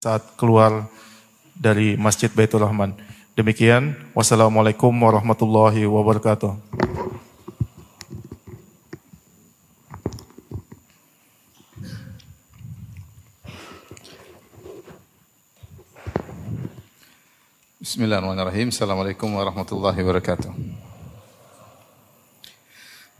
saat keluar dari Masjid Baitul Rahman. Demikian, wassalamualaikum warahmatullahi wabarakatuh. Bismillahirrahmanirrahim. Assalamualaikum warahmatullahi wabarakatuh.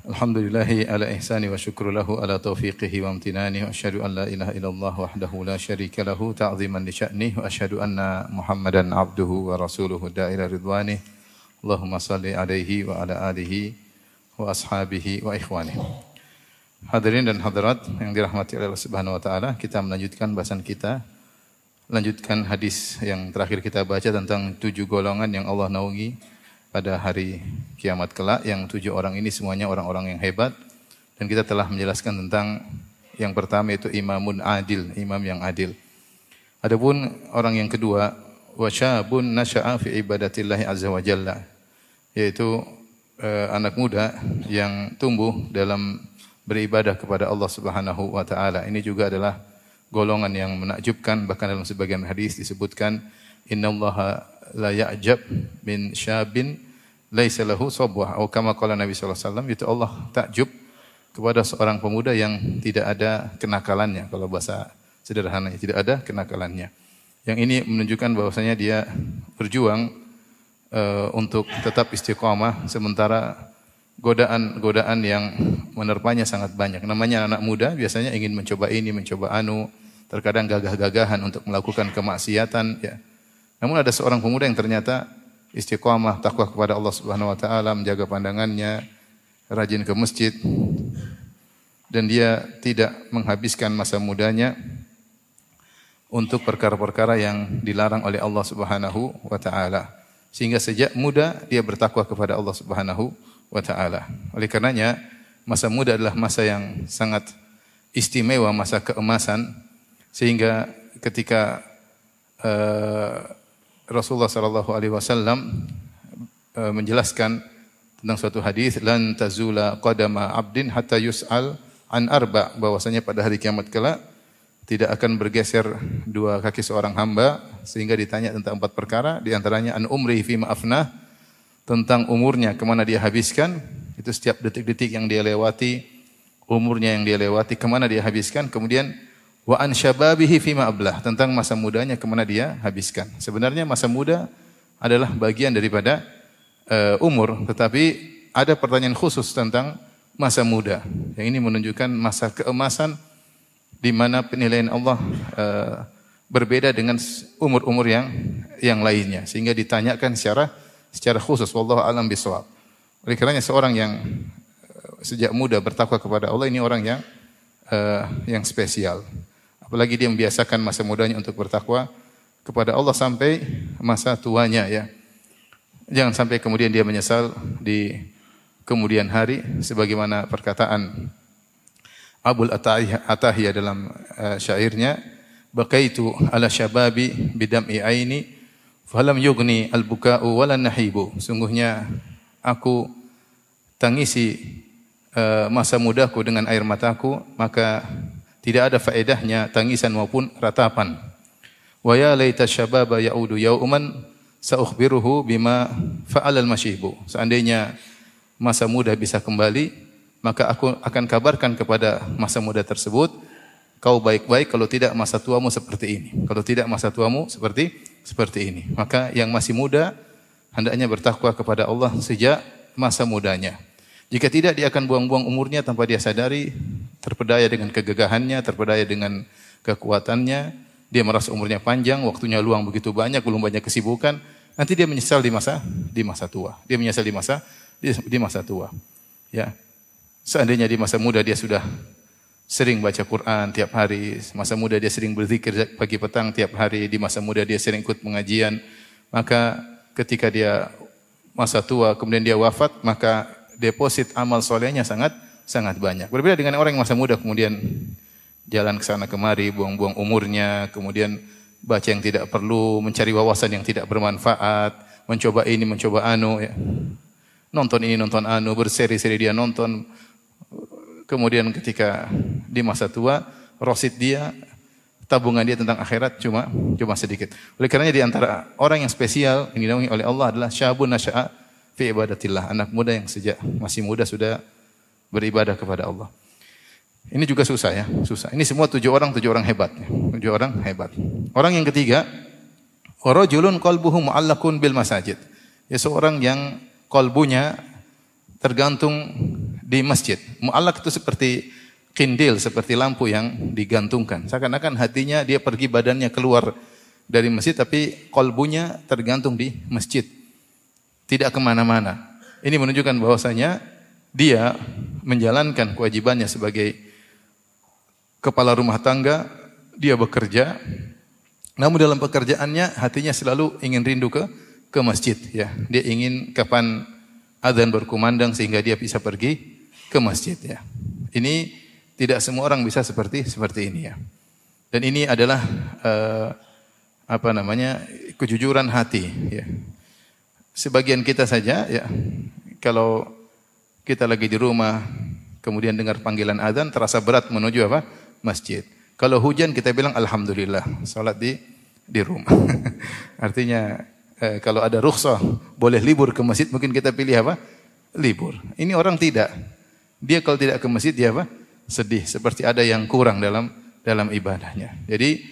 Alhamdulillahi ala ihsani wa syukru lahu ala taufiqihi wa amtinani wa asyhadu an la ilaha illallah wahdahu la syarika lahu ta'ziman li sya'nih wa asyhadu anna Muhammadan abduhu wa rasuluhu da'ila ridwani. Allahumma salli alaihi wa ala alihi wa ashabihi wa ikhwani. Hadirin dan hadirat yang dirahmati Allah Subhanahu wa taala, kita melanjutkan bahasan kita lanjutkan hadis yang terakhir kita baca tentang tujuh golongan yang Allah naungi pada hari kiamat kelak yang tujuh orang ini semuanya orang-orang yang hebat dan kita telah menjelaskan tentang yang pertama itu imamun adil, imam yang adil. Adapun orang yang kedua wasyabun nasya'a fi ibadatillah azza wa jalla yaitu uh, anak muda yang tumbuh dalam beribadah kepada Allah Subhanahu wa taala. Ini juga adalah golongan yang menakjubkan bahkan dalam sebagian hadis disebutkan innallaha la ya'jab min syabin laisa lahu sabwah atau kama qala Nabi sallallahu alaihi wasallam itu Allah takjub kepada seorang pemuda yang tidak ada kenakalannya kalau bahasa sederhananya tidak ada kenakalannya. Yang ini menunjukkan bahwasanya dia berjuang uh, untuk tetap istiqamah sementara godaan-godaan yang menerpanya sangat banyak. Namanya anak muda biasanya ingin mencoba ini, mencoba anu, terkadang gagah-gagahan untuk melakukan kemaksiatan ya. Namun ada seorang pemuda yang ternyata istiqamah, takwa kepada Allah Subhanahu wa taala, menjaga pandangannya, rajin ke masjid dan dia tidak menghabiskan masa mudanya untuk perkara-perkara yang dilarang oleh Allah Subhanahu wa taala. Sehingga sejak muda dia bertakwa kepada Allah Subhanahu wa taala. Oleh karenanya masa muda adalah masa yang sangat istimewa, masa keemasan sehingga ketika uh, Rasulullah sallallahu alaihi wasallam uh, menjelaskan tentang suatu hadis lan tazula qadama abdin hatta yus'al an arba. Bahwasanya pada hari kiamat kelak tidak akan bergeser dua kaki seorang hamba sehingga ditanya tentang empat perkara di antaranya an umri fi ma'afnah tentang umurnya ke mana dia habiskan. Itu setiap detik-detik yang dia lewati umurnya yang dia lewati ke mana dia habiskan. Kemudian wa an syababihi fima ablah tentang masa mudanya ke mana dia habiskan. Sebenarnya masa muda adalah bagian daripada uh, umur, tetapi ada pertanyaan khusus tentang masa muda. Yang ini menunjukkan masa keemasan di mana penilaian Allah uh, berbeda dengan umur-umur yang yang lainnya sehingga ditanyakan secara secara khusus wallahu alam bisawab. Oleh karenanya seorang yang uh, sejak muda bertakwa kepada Allah ini orang yang uh, yang spesial. Apalagi dia membiasakan masa mudanya untuk bertakwa kepada Allah sampai masa tuanya ya. Jangan sampai kemudian dia menyesal di kemudian hari sebagaimana perkataan Abul Atahiyah dalam uh, syairnya Bakaitu ala syababi bidam'i aini falam yugni al-buka'u wala nahibu Sungguhnya aku tangisi uh, masa mudaku dengan air mataku maka tidak ada faedahnya tangisan maupun ratapan. Wa ya laita syababa yaudu yauman saukhbiruhu bima fa'alal masyibu. Seandainya masa muda bisa kembali, maka aku akan kabarkan kepada masa muda tersebut, kau baik-baik kalau tidak masa tuamu seperti ini. Kalau tidak masa tuamu seperti seperti ini. Maka yang masih muda hendaknya bertakwa kepada Allah sejak masa mudanya. Jika tidak dia akan buang-buang umurnya tanpa dia sadari, terpedaya dengan kegagahannya, terpedaya dengan kekuatannya, dia merasa umurnya panjang, waktunya luang begitu banyak, belum banyak kesibukan, nanti dia menyesal di masa di masa tua. Dia menyesal di masa di, di masa tua. Ya. Seandainya di masa muda dia sudah sering baca Quran tiap hari, masa muda dia sering berzikir pagi petang tiap hari, di masa muda dia sering ikut pengajian, maka ketika dia masa tua kemudian dia wafat, maka deposit amal solehnya sangat sangat banyak. Berbeda dengan orang yang masa muda kemudian jalan ke sana kemari, buang-buang umurnya, kemudian baca yang tidak perlu, mencari wawasan yang tidak bermanfaat, mencoba ini, mencoba anu, ya. nonton ini, nonton anu, berseri-seri dia nonton. Kemudian ketika di masa tua, rosid dia tabungan dia tentang akhirat cuma cuma sedikit. Oleh karenanya di antara orang yang spesial yang dinaungi oleh Allah adalah syabun nasya'a fi ibadatillah, anak muda yang sejak masih muda sudah beribadah kepada Allah. Ini juga susah ya, susah. Ini semua tujuh orang, tujuh orang hebat. Tujuh orang hebat. Orang yang ketiga, Warajulun qalbuhu mu'allakun bil masajid. Ya seorang yang kolbunya tergantung di masjid. Mu'allak itu seperti kindil, seperti lampu yang digantungkan. Seakan-akan hatinya dia pergi badannya keluar dari masjid, tapi kolbunya tergantung di masjid. Tidak ke mana-mana. Ini menunjukkan bahwasanya dia menjalankan kewajibannya sebagai kepala rumah tangga, dia bekerja, namun dalam pekerjaannya hatinya selalu ingin rindu ke ke masjid ya. Dia ingin kapan azan berkumandang sehingga dia bisa pergi ke masjid ya. Ini tidak semua orang bisa seperti seperti ini ya. Dan ini adalah uh, apa namanya kejujuran hati ya. Sebagian kita saja ya kalau kita lagi di rumah kemudian dengar panggilan azan terasa berat menuju apa? masjid. Kalau hujan kita bilang alhamdulillah, salat di di rumah. Artinya eh, kalau ada rukhsah boleh libur ke masjid mungkin kita pilih apa? Libur. Ini orang tidak. Dia kalau tidak ke masjid dia apa? Sedih seperti ada yang kurang dalam dalam ibadahnya. Jadi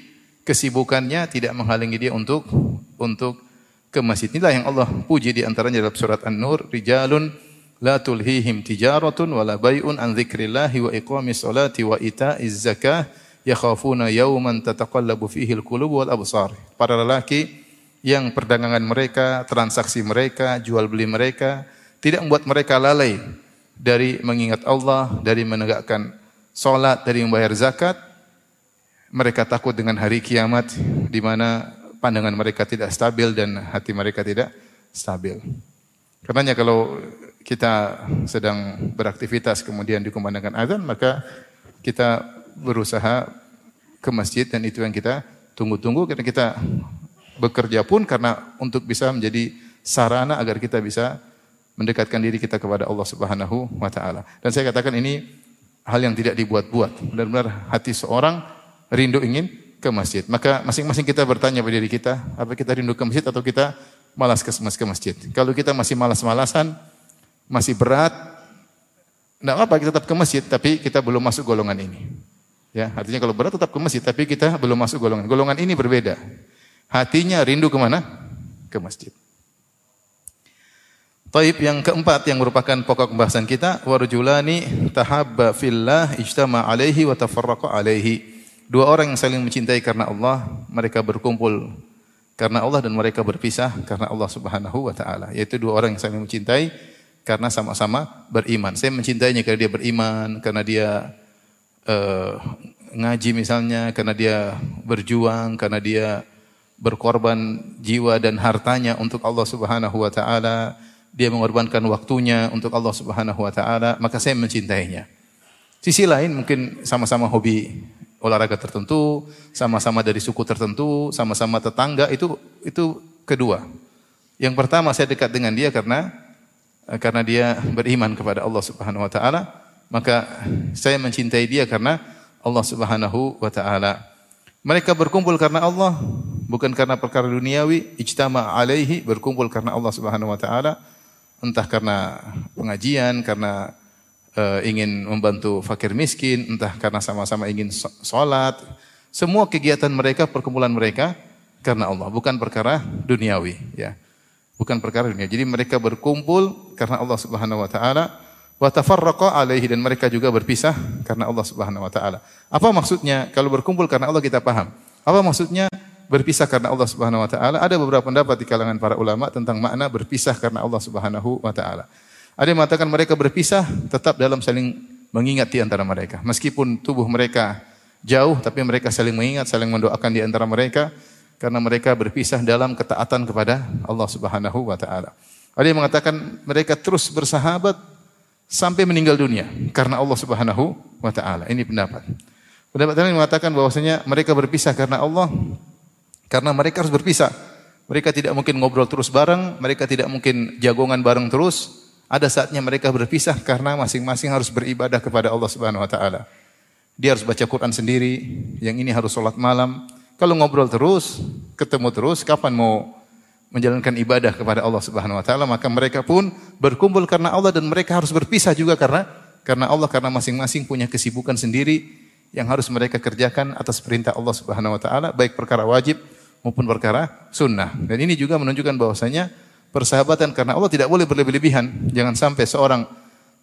kesibukannya tidak menghalangi dia untuk untuk ke masjid. Inilah yang Allah puji di antaranya dalam surat An-Nur, rijalun la tulhihim tijaratun wala bai'un an dzikrillahi wa iqamis salati wa ita'iz zakah yakhafuna yauman tataqallabu fihi al-qulub wal absar. Para lelaki yang perdagangan mereka, transaksi mereka, jual beli mereka tidak membuat mereka lalai dari mengingat Allah, dari menegakkan salat, dari membayar zakat. Mereka takut dengan hari kiamat di mana pandangan mereka tidak stabil dan hati mereka tidak stabil. Karenanya kalau kita sedang beraktivitas kemudian dikumandangkan azan maka kita berusaha ke masjid dan itu yang kita tunggu-tunggu karena kita bekerja pun karena untuk bisa menjadi sarana agar kita bisa mendekatkan diri kita kepada Allah Subhanahu wa taala. Dan saya katakan ini hal yang tidak dibuat-buat. Benar-benar hati seorang rindu ingin ke masjid. Maka masing-masing kita bertanya pada diri kita, apa kita rindu ke masjid atau kita malas ke masjid. Kalau kita masih malas-malasan, masih berat, tidak apa kita tetap ke masjid, tapi kita belum masuk golongan ini. Ya, artinya kalau berat tetap ke masjid, tapi kita belum masuk golongan. Golongan ini berbeda. Hatinya rindu ke mana? Ke masjid. Taib yang keempat yang merupakan pokok pembahasan kita warjulani tahabba fillah ijtama alaihi wa tafarraqa alaihi. Dua orang yang saling mencintai karena Allah, mereka berkumpul karena Allah dan mereka berpisah karena Allah Subhanahu wa taala. Yaitu dua orang yang saling mencintai karena sama-sama beriman. Saya mencintainya karena dia beriman, karena dia uh, ngaji misalnya karena dia berjuang, karena dia berkorban jiwa dan hartanya untuk Allah Subhanahu wa taala, dia mengorbankan waktunya untuk Allah Subhanahu wa taala, maka saya mencintainya. Sisi lain mungkin sama-sama hobi olahraga tertentu, sama-sama dari suku tertentu, sama-sama tetangga itu itu kedua. Yang pertama saya dekat dengan dia karena karena dia beriman kepada Allah Subhanahu wa taala maka saya mencintai dia karena Allah Subhanahu wa taala. Mereka berkumpul karena Allah, bukan karena perkara duniawi, ijtama alaihi berkumpul karena Allah Subhanahu wa taala, entah karena pengajian, karena uh, ingin membantu fakir miskin, entah karena sama-sama ingin salat. Semua kegiatan mereka, perkumpulan mereka karena Allah, bukan perkara duniawi, ya. Bukan perkara dunia. Jadi mereka berkumpul karena Allah Subhanahu wa taala wa tafarraqa alaihi dan mereka juga berpisah karena Allah Subhanahu wa taala. Apa maksudnya? Kalau berkumpul karena Allah kita paham. Apa maksudnya berpisah karena Allah Subhanahu wa taala? Ada beberapa pendapat di kalangan para ulama tentang makna berpisah karena Allah Subhanahu wa taala. Ada yang mengatakan mereka berpisah tetap dalam saling mengingat di antara mereka. Meskipun tubuh mereka jauh tapi mereka saling mengingat, saling mendoakan di antara mereka karena mereka berpisah dalam ketaatan kepada Allah Subhanahu wa taala. Ada yang mengatakan mereka terus bersahabat sampai meninggal dunia karena Allah Subhanahu wa taala. Ini pendapat. Pendapat lain mengatakan bahwasanya mereka berpisah karena Allah karena mereka harus berpisah. Mereka tidak mungkin ngobrol terus bareng, mereka tidak mungkin jagongan bareng terus. Ada saatnya mereka berpisah karena masing-masing harus beribadah kepada Allah Subhanahu wa taala. dia harus baca Quran sendiri, yang ini harus sholat malam. Kalau ngobrol terus, ketemu terus, kapan mau menjalankan ibadah kepada Allah Subhanahu wa taala, maka mereka pun berkumpul karena Allah dan mereka harus berpisah juga karena karena Allah karena masing-masing punya kesibukan sendiri yang harus mereka kerjakan atas perintah Allah Subhanahu wa taala, baik perkara wajib maupun perkara sunnah. Dan ini juga menunjukkan bahwasanya persahabatan karena Allah tidak boleh berlebih-lebihan. Jangan sampai seorang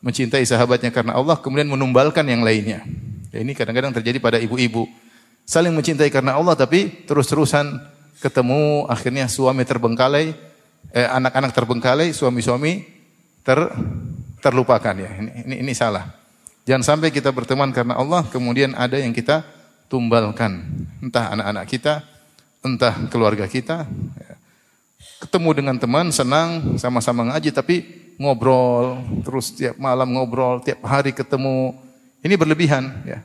mencintai sahabatnya karena Allah kemudian menumbalkan yang lainnya. Ya, ini kadang-kadang terjadi pada ibu-ibu. Saling mencintai karena Allah tapi terus-terusan ketemu akhirnya suami terbengkalai, eh, anak-anak terbengkalai, suami-suami ter terlupakan ya. Ini, ini ini salah. Jangan sampai kita berteman karena Allah kemudian ada yang kita tumbalkan. Entah anak-anak kita, entah keluarga kita. Ya. Ketemu dengan teman, senang, sama-sama ngaji tapi ngobrol, terus tiap malam ngobrol, tiap hari ketemu, ini berlebihan ya.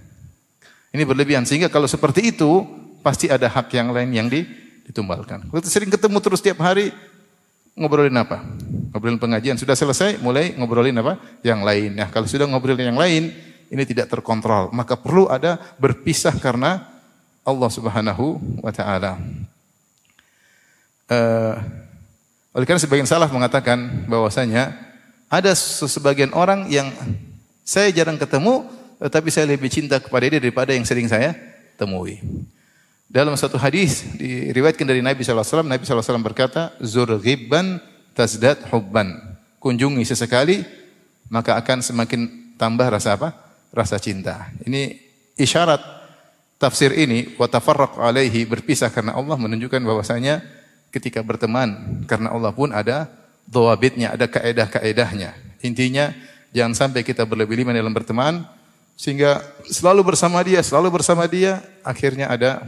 Ini berlebihan sehingga kalau seperti itu pasti ada hak yang lain yang ditumbalkan. Kalau sering ketemu terus tiap hari ngobrolin apa? Ngobrolin pengajian sudah selesai, mulai ngobrolin apa? Yang lain. Nah, kalau sudah ngobrolin yang lain, ini tidak terkontrol. Maka perlu ada berpisah karena Allah Subhanahu wa taala. Uh, oleh karena sebagian salaf mengatakan bahwasanya ada sebagian orang yang saya jarang ketemu tetapi saya lebih cinta kepada dia daripada yang sering saya temui. Dalam satu hadis diriwayatkan dari Nabi SAW, Nabi SAW berkata, Zur ghibban tazdad hubban. Kunjungi sesekali, maka akan semakin tambah rasa apa? Rasa cinta. Ini isyarat tafsir ini, wa tafarraq alaihi, berpisah karena Allah menunjukkan bahwasanya ketika berteman karena Allah pun ada doabitnya, ada kaedah-kaedahnya. Intinya, jangan sampai kita berlebih-lebihan dalam berteman, sehingga selalu bersama dia, selalu bersama dia, akhirnya ada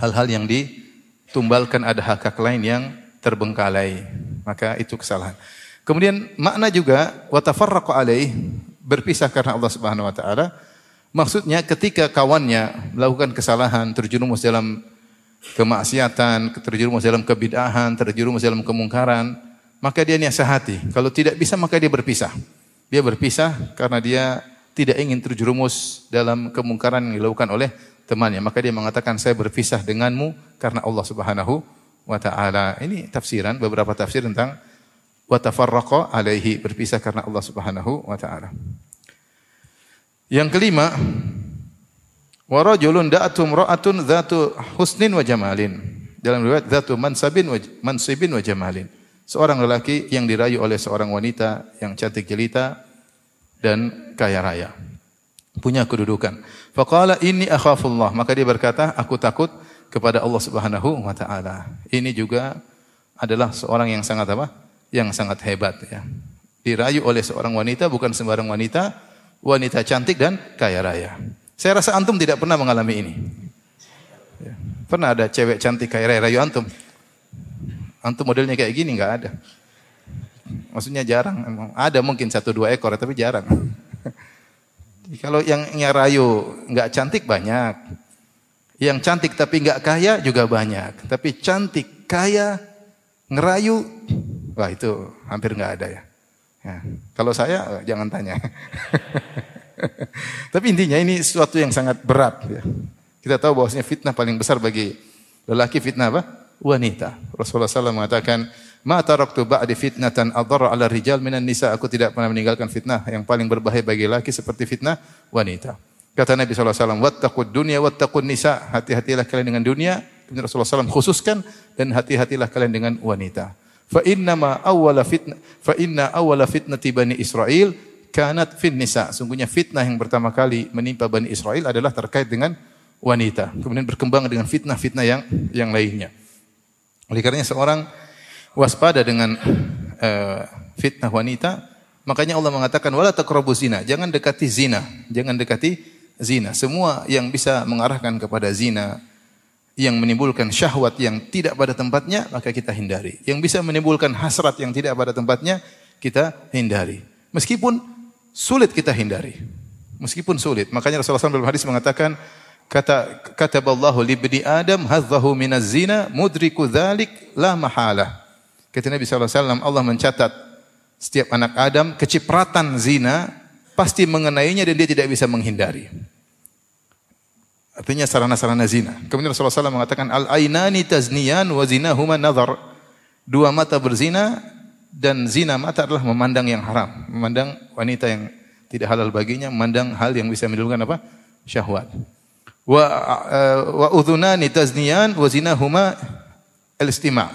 hal-hal yang ditumbalkan, ada hak-hak lain yang terbengkalai. Maka itu kesalahan. Kemudian makna juga watafarraqu alaih berpisah karena Allah Subhanahu wa taala. Maksudnya ketika kawannya melakukan kesalahan, terjerumus dalam kemaksiatan, terjerumus dalam kebid'ahan, terjerumus dalam kemungkaran, maka dia nasihati. Kalau tidak bisa maka dia berpisah. Dia berpisah karena dia tidak ingin terjerumus dalam kemungkaran yang dilakukan oleh temannya. Maka dia mengatakan saya berpisah denganmu karena Allah Subhanahu wa taala. Ini tafsiran beberapa tafsir tentang wa tafarraqa alaihi berpisah karena Allah Subhanahu wa taala. Yang kelima, wa rajulun da'atum ra'atun dzatu husnin wa jamalin. Dalam riwayat dzatu mansabin wa mansibin wa jamalin. Seorang lelaki yang dirayu oleh seorang wanita yang cantik jelita dan kaya raya. Punya kedudukan. Faqala inni akhafullah. Maka dia berkata, aku takut kepada Allah Subhanahu wa taala. Ini juga adalah seorang yang sangat apa? Yang sangat hebat ya. Dirayu oleh seorang wanita bukan sembarang wanita, wanita cantik dan kaya raya. Saya rasa antum tidak pernah mengalami ini. Ya. Pernah ada cewek cantik kaya raya rayu antum? Antum modelnya kayak gini nggak ada. Maksudnya jarang. Emang ada mungkin satu dua ekor, tapi jarang. Kalau yang rayu nggak cantik banyak. Yang cantik tapi nggak kaya juga banyak. Tapi cantik, kaya, ngerayu, wah itu hampir nggak ada ya. ya. Kalau saya jangan tanya. tapi intinya ini sesuatu yang sangat berat. Ya. Kita tahu bahwasanya fitnah paling besar bagi lelaki fitnah apa? Wanita. Rasulullah SAW mengatakan, Ma taraktu ba'di fitnatan adhara 'ala rijal minan nisa. Aku tidak pernah meninggalkan fitnah yang paling berbahaya bagi laki seperti fitnah wanita. Kata Nabi SAW, Wattaqud dunia, wattaqud nisa. Hati-hatilah kalian dengan dunia. Kemudian Rasulullah SAW khususkan, dan hati-hatilah kalian dengan wanita. Fa inna ma awwala fitnah, fa inna awwala fitnati bani Israel kanat fin nisa. Sungguhnya fitnah yang pertama kali menimpa Bani Israel adalah terkait dengan wanita. Kemudian berkembang dengan fitnah-fitnah yang yang lainnya. Oleh karenanya seorang waspada dengan uh, fitnah wanita, makanya Allah mengatakan wala taqrabu zina, jangan dekati zina, jangan dekati zina. Semua yang bisa mengarahkan kepada zina, yang menimbulkan syahwat yang tidak pada tempatnya, maka kita hindari. Yang bisa menimbulkan hasrat yang tidak pada tempatnya, kita hindari. Meskipun sulit kita hindari. Meskipun sulit. Makanya Rasulullah SAW dalam hadis mengatakan, kata kataballahu li ibni adam hadzahu minaz zina mudriku dzalik la mahalah. Kata Nabi SAW, Allah mencatat setiap anak Adam kecipratan zina pasti mengenainya dan dia tidak bisa menghindari. Artinya sarana-sarana zina. Kemudian Rasulullah SAW mengatakan al-ainani tazniyan wa zinahuma nazar. Dua mata berzina dan zina mata adalah memandang yang haram, memandang wanita yang tidak halal baginya, memandang hal yang bisa menimbulkan apa? syahwat. Wa uh, wa udhunani tazniyan wa zinahuma al-istima'.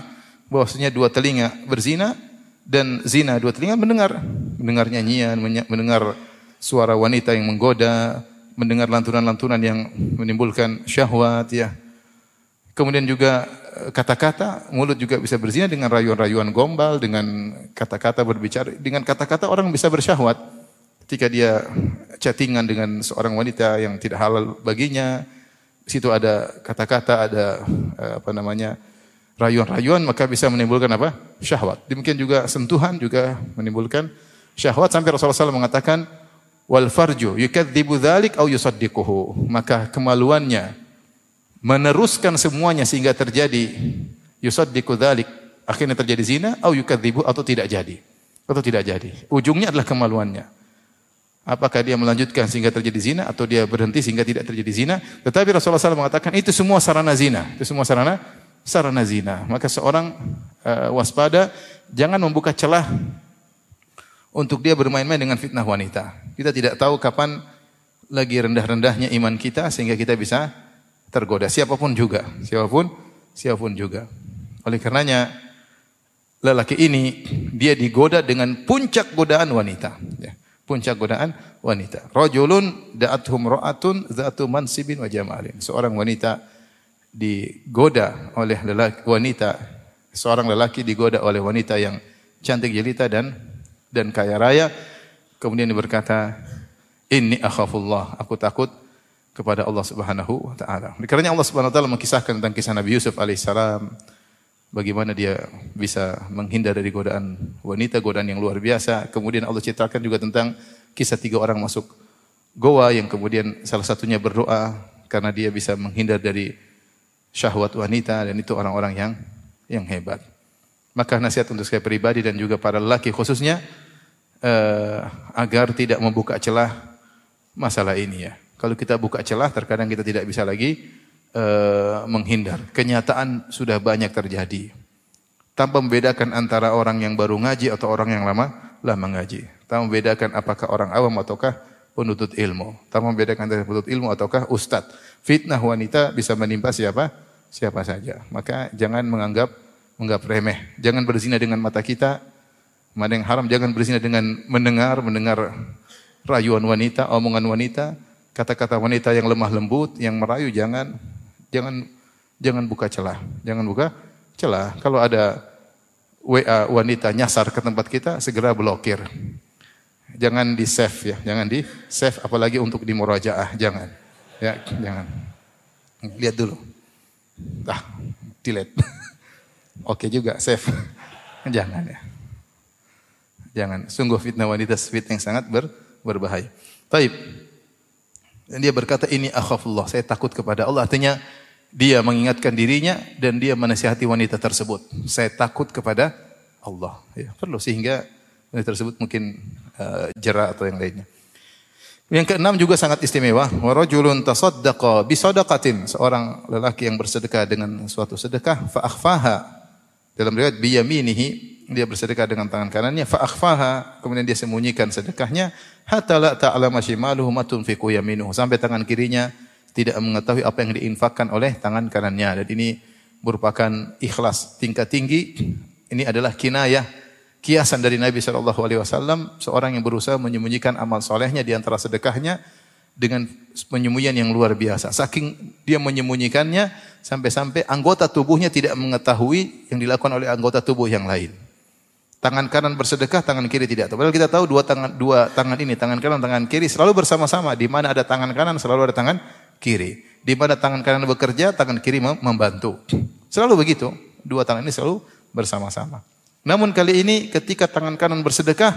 Bahwasanya dua telinga berzina dan zina dua telinga mendengar, mendengar nyanyian, mendengar suara wanita yang menggoda, mendengar lantunan-lantunan yang menimbulkan syahwat ya. Kemudian juga eh, kata-kata, mulut juga bisa berzina dengan rayuan-rayuan gombal, dengan kata-kata berbicara, dengan kata-kata orang bisa bersyahwat. Ketika dia chattingan dengan seorang wanita yang tidak halal baginya, situ ada kata-kata, ada eh, apa namanya, rayuan-rayuan, maka bisa menimbulkan apa? Syahwat. Demikian juga sentuhan juga menimbulkan syahwat sampai Rasulullah SAW mengatakan wal farju yukadzibu dzalik au yusaddiquhu maka kemaluannya meneruskan semuanya sehingga terjadi yusaddiqu dzalik. Akhirnya terjadi zina au yukadzibu atau tidak jadi. Atau tidak jadi. Ujungnya adalah kemaluannya. Apakah dia melanjutkan sehingga terjadi zina atau dia berhenti sehingga tidak terjadi zina? Tetapi Rasulullah SAW mengatakan itu semua sarana zina. Itu semua sarana sarana zina. Maka seorang uh, waspada jangan membuka celah untuk dia bermain-main dengan fitnah wanita. Kita tidak tahu kapan lagi rendah-rendahnya iman kita sehingga kita bisa tergoda siapa pun juga, siapa pun siapa pun juga. Oleh karenanya lelaki ini dia digoda dengan puncak godaan wanita, ya. Puncak godaan wanita. Rajulun da'athum ra'atun zatu mansibin wa jamalin. Seorang wanita digoda oleh lelaki wanita, seorang lelaki digoda oleh wanita yang cantik jelita dan dan kaya raya. Kemudian dia berkata, "Inni akhafullah." Aku takut kepada Allah Subhanahu wa taala. Karena Allah Subhanahu wa taala mengisahkan tentang kisah Nabi Yusuf alaihissalam bagaimana dia bisa menghindar dari godaan wanita, godaan yang luar biasa. Kemudian Allah ceritakan juga tentang kisah tiga orang masuk goa yang kemudian salah satunya berdoa karena dia bisa menghindar dari syahwat wanita dan itu orang-orang yang yang hebat. Maka nasihat untuk saya pribadi dan juga para lelaki khususnya uh, agar tidak membuka celah masalah ini ya. Kalau kita buka celah terkadang kita tidak bisa lagi uh, menghindar. Kenyataan sudah banyak terjadi. Tanpa membedakan antara orang yang baru ngaji atau orang yang lama lama ngaji. Tanpa membedakan apakah orang awam ataukah penuntut ilmu. Tanpa membedakan antara penuntut ilmu ataukah ustadz. Fitnah wanita bisa menimpa siapa? Siapa saja. Maka jangan menganggap menganggap remeh. Jangan berzina dengan mata kita. Mana yang haram jangan berzina dengan mendengar, mendengar rayuan wanita, omongan wanita, kata-kata wanita yang lemah lembut, yang merayu jangan jangan jangan buka celah. Jangan buka celah. Kalau ada WA wanita nyasar ke tempat kita, segera blokir. Jangan di save ya, jangan di save apalagi untuk di murajaah, jangan. Ya, jangan. Lihat dulu. Ah, delete. Oke juga, safe. Jangan ya. Jangan. Sungguh fitnah wanita fitnah yang sangat ber, berbahaya. Taib. Dan dia berkata, ini akhafullah. Saya takut kepada Allah. Artinya, dia mengingatkan dirinya dan dia menasihati wanita tersebut. Saya takut kepada Allah. Ya, perlu sehingga wanita tersebut mungkin uh, jerah atau yang lainnya. Yang keenam juga sangat istimewa. Warajulun tasaddaqa bisadaqatin. Seorang lelaki yang bersedekah dengan suatu sedekah. Fa'akhfaha dalam riwayat biyaminihi dia bersedekah dengan tangan kanannya fa akhfaha kemudian dia sembunyikan sedekahnya hatta la ta'lama shimaluhu ma yaminuhu sampai tangan kirinya tidak mengetahui apa yang diinfakkan oleh tangan kanannya dan ini merupakan ikhlas tingkat tinggi ini adalah kinayah kiasan dari Nabi sallallahu alaihi wasallam seorang yang berusaha menyembunyikan amal solehnya di antara sedekahnya dengan penyembunyian yang luar biasa. Saking dia menyembunyikannya sampai-sampai anggota tubuhnya tidak mengetahui yang dilakukan oleh anggota tubuh yang lain. Tangan kanan bersedekah, tangan kiri tidak. Padahal kita tahu dua tangan dua tangan ini, tangan kanan, tangan kiri selalu bersama-sama. Di mana ada tangan kanan selalu ada tangan kiri. Di mana tangan kanan bekerja, tangan kiri membantu. Selalu begitu. Dua tangan ini selalu bersama-sama. Namun kali ini ketika tangan kanan bersedekah,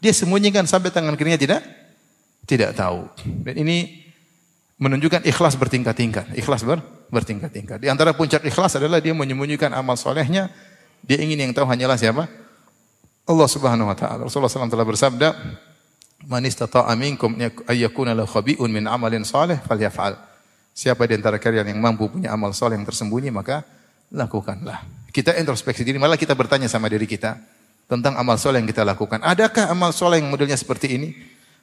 dia sembunyikan sampai tangan kirinya tidak tidak tahu. Dan ini menunjukkan ikhlas bertingkat-tingkat. Ikhlas ber, bertingkat-tingkat. Di antara puncak ikhlas adalah dia menyembunyikan amal solehnya. Dia ingin yang tahu hanyalah siapa? Allah Subhanahu wa taala. Rasulullah SAW telah bersabda, "Man istata'a minkum ayyakuna lahu khabi'un min amalin salih falyaf'al." Siapa di antara kalian yang mampu punya amal soleh yang tersembunyi, maka lakukanlah. Kita introspeksi diri, malah kita bertanya sama diri kita tentang amal soleh yang kita lakukan. Adakah amal soleh yang modelnya seperti ini?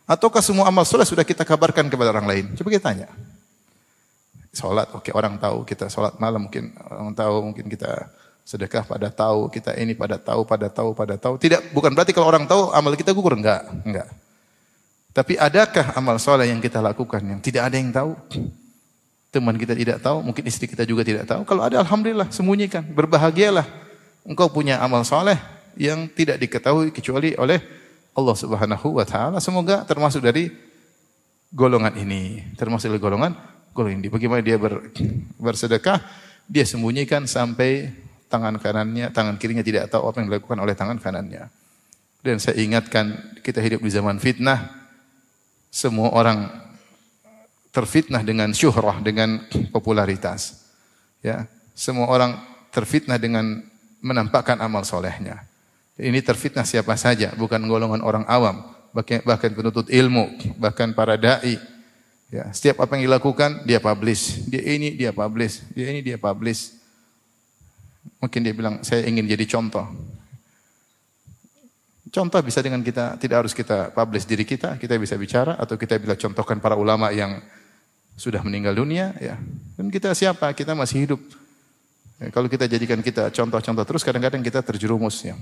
Ataukah semua amal soleh sudah kita kabarkan kepada orang lain? Coba kita tanya. Sholat, oke orang tahu kita sholat malam mungkin orang tahu mungkin kita sedekah pada tahu kita ini pada tahu pada tahu pada tahu. Tidak bukan berarti kalau orang tahu amal kita gugur enggak, enggak. Tapi adakah amal soleh yang kita lakukan yang tidak ada yang tahu? Teman kita tidak tahu, mungkin istri kita juga tidak tahu. Kalau ada, alhamdulillah, sembunyikan. Berbahagialah. Engkau punya amal soleh yang tidak diketahui kecuali oleh Allah Subhanahu wa taala. Semoga termasuk dari golongan ini, termasuk dari golongan golongan ini. Bagaimana dia ber, bersedekah, dia sembunyikan sampai tangan kanannya, tangan kirinya tidak tahu apa yang dilakukan oleh tangan kanannya. Dan saya ingatkan kita hidup di zaman fitnah, semua orang terfitnah dengan syuhrah, dengan popularitas. Ya, semua orang terfitnah dengan menampakkan amal solehnya. Ini terfitnah siapa saja, bukan golongan orang awam, bahkan, penuntut ilmu, bahkan para dai. Ya, setiap apa yang dilakukan dia publish, dia ini dia publish, dia ini dia publish. Mungkin dia bilang saya ingin jadi contoh. Contoh bisa dengan kita, tidak harus kita publish diri kita, kita bisa bicara atau kita bisa contohkan para ulama yang sudah meninggal dunia, ya. Dan kita siapa? Kita masih hidup. Ya, kalau kita jadikan kita contoh-contoh terus, kadang-kadang kita terjerumus. Ya.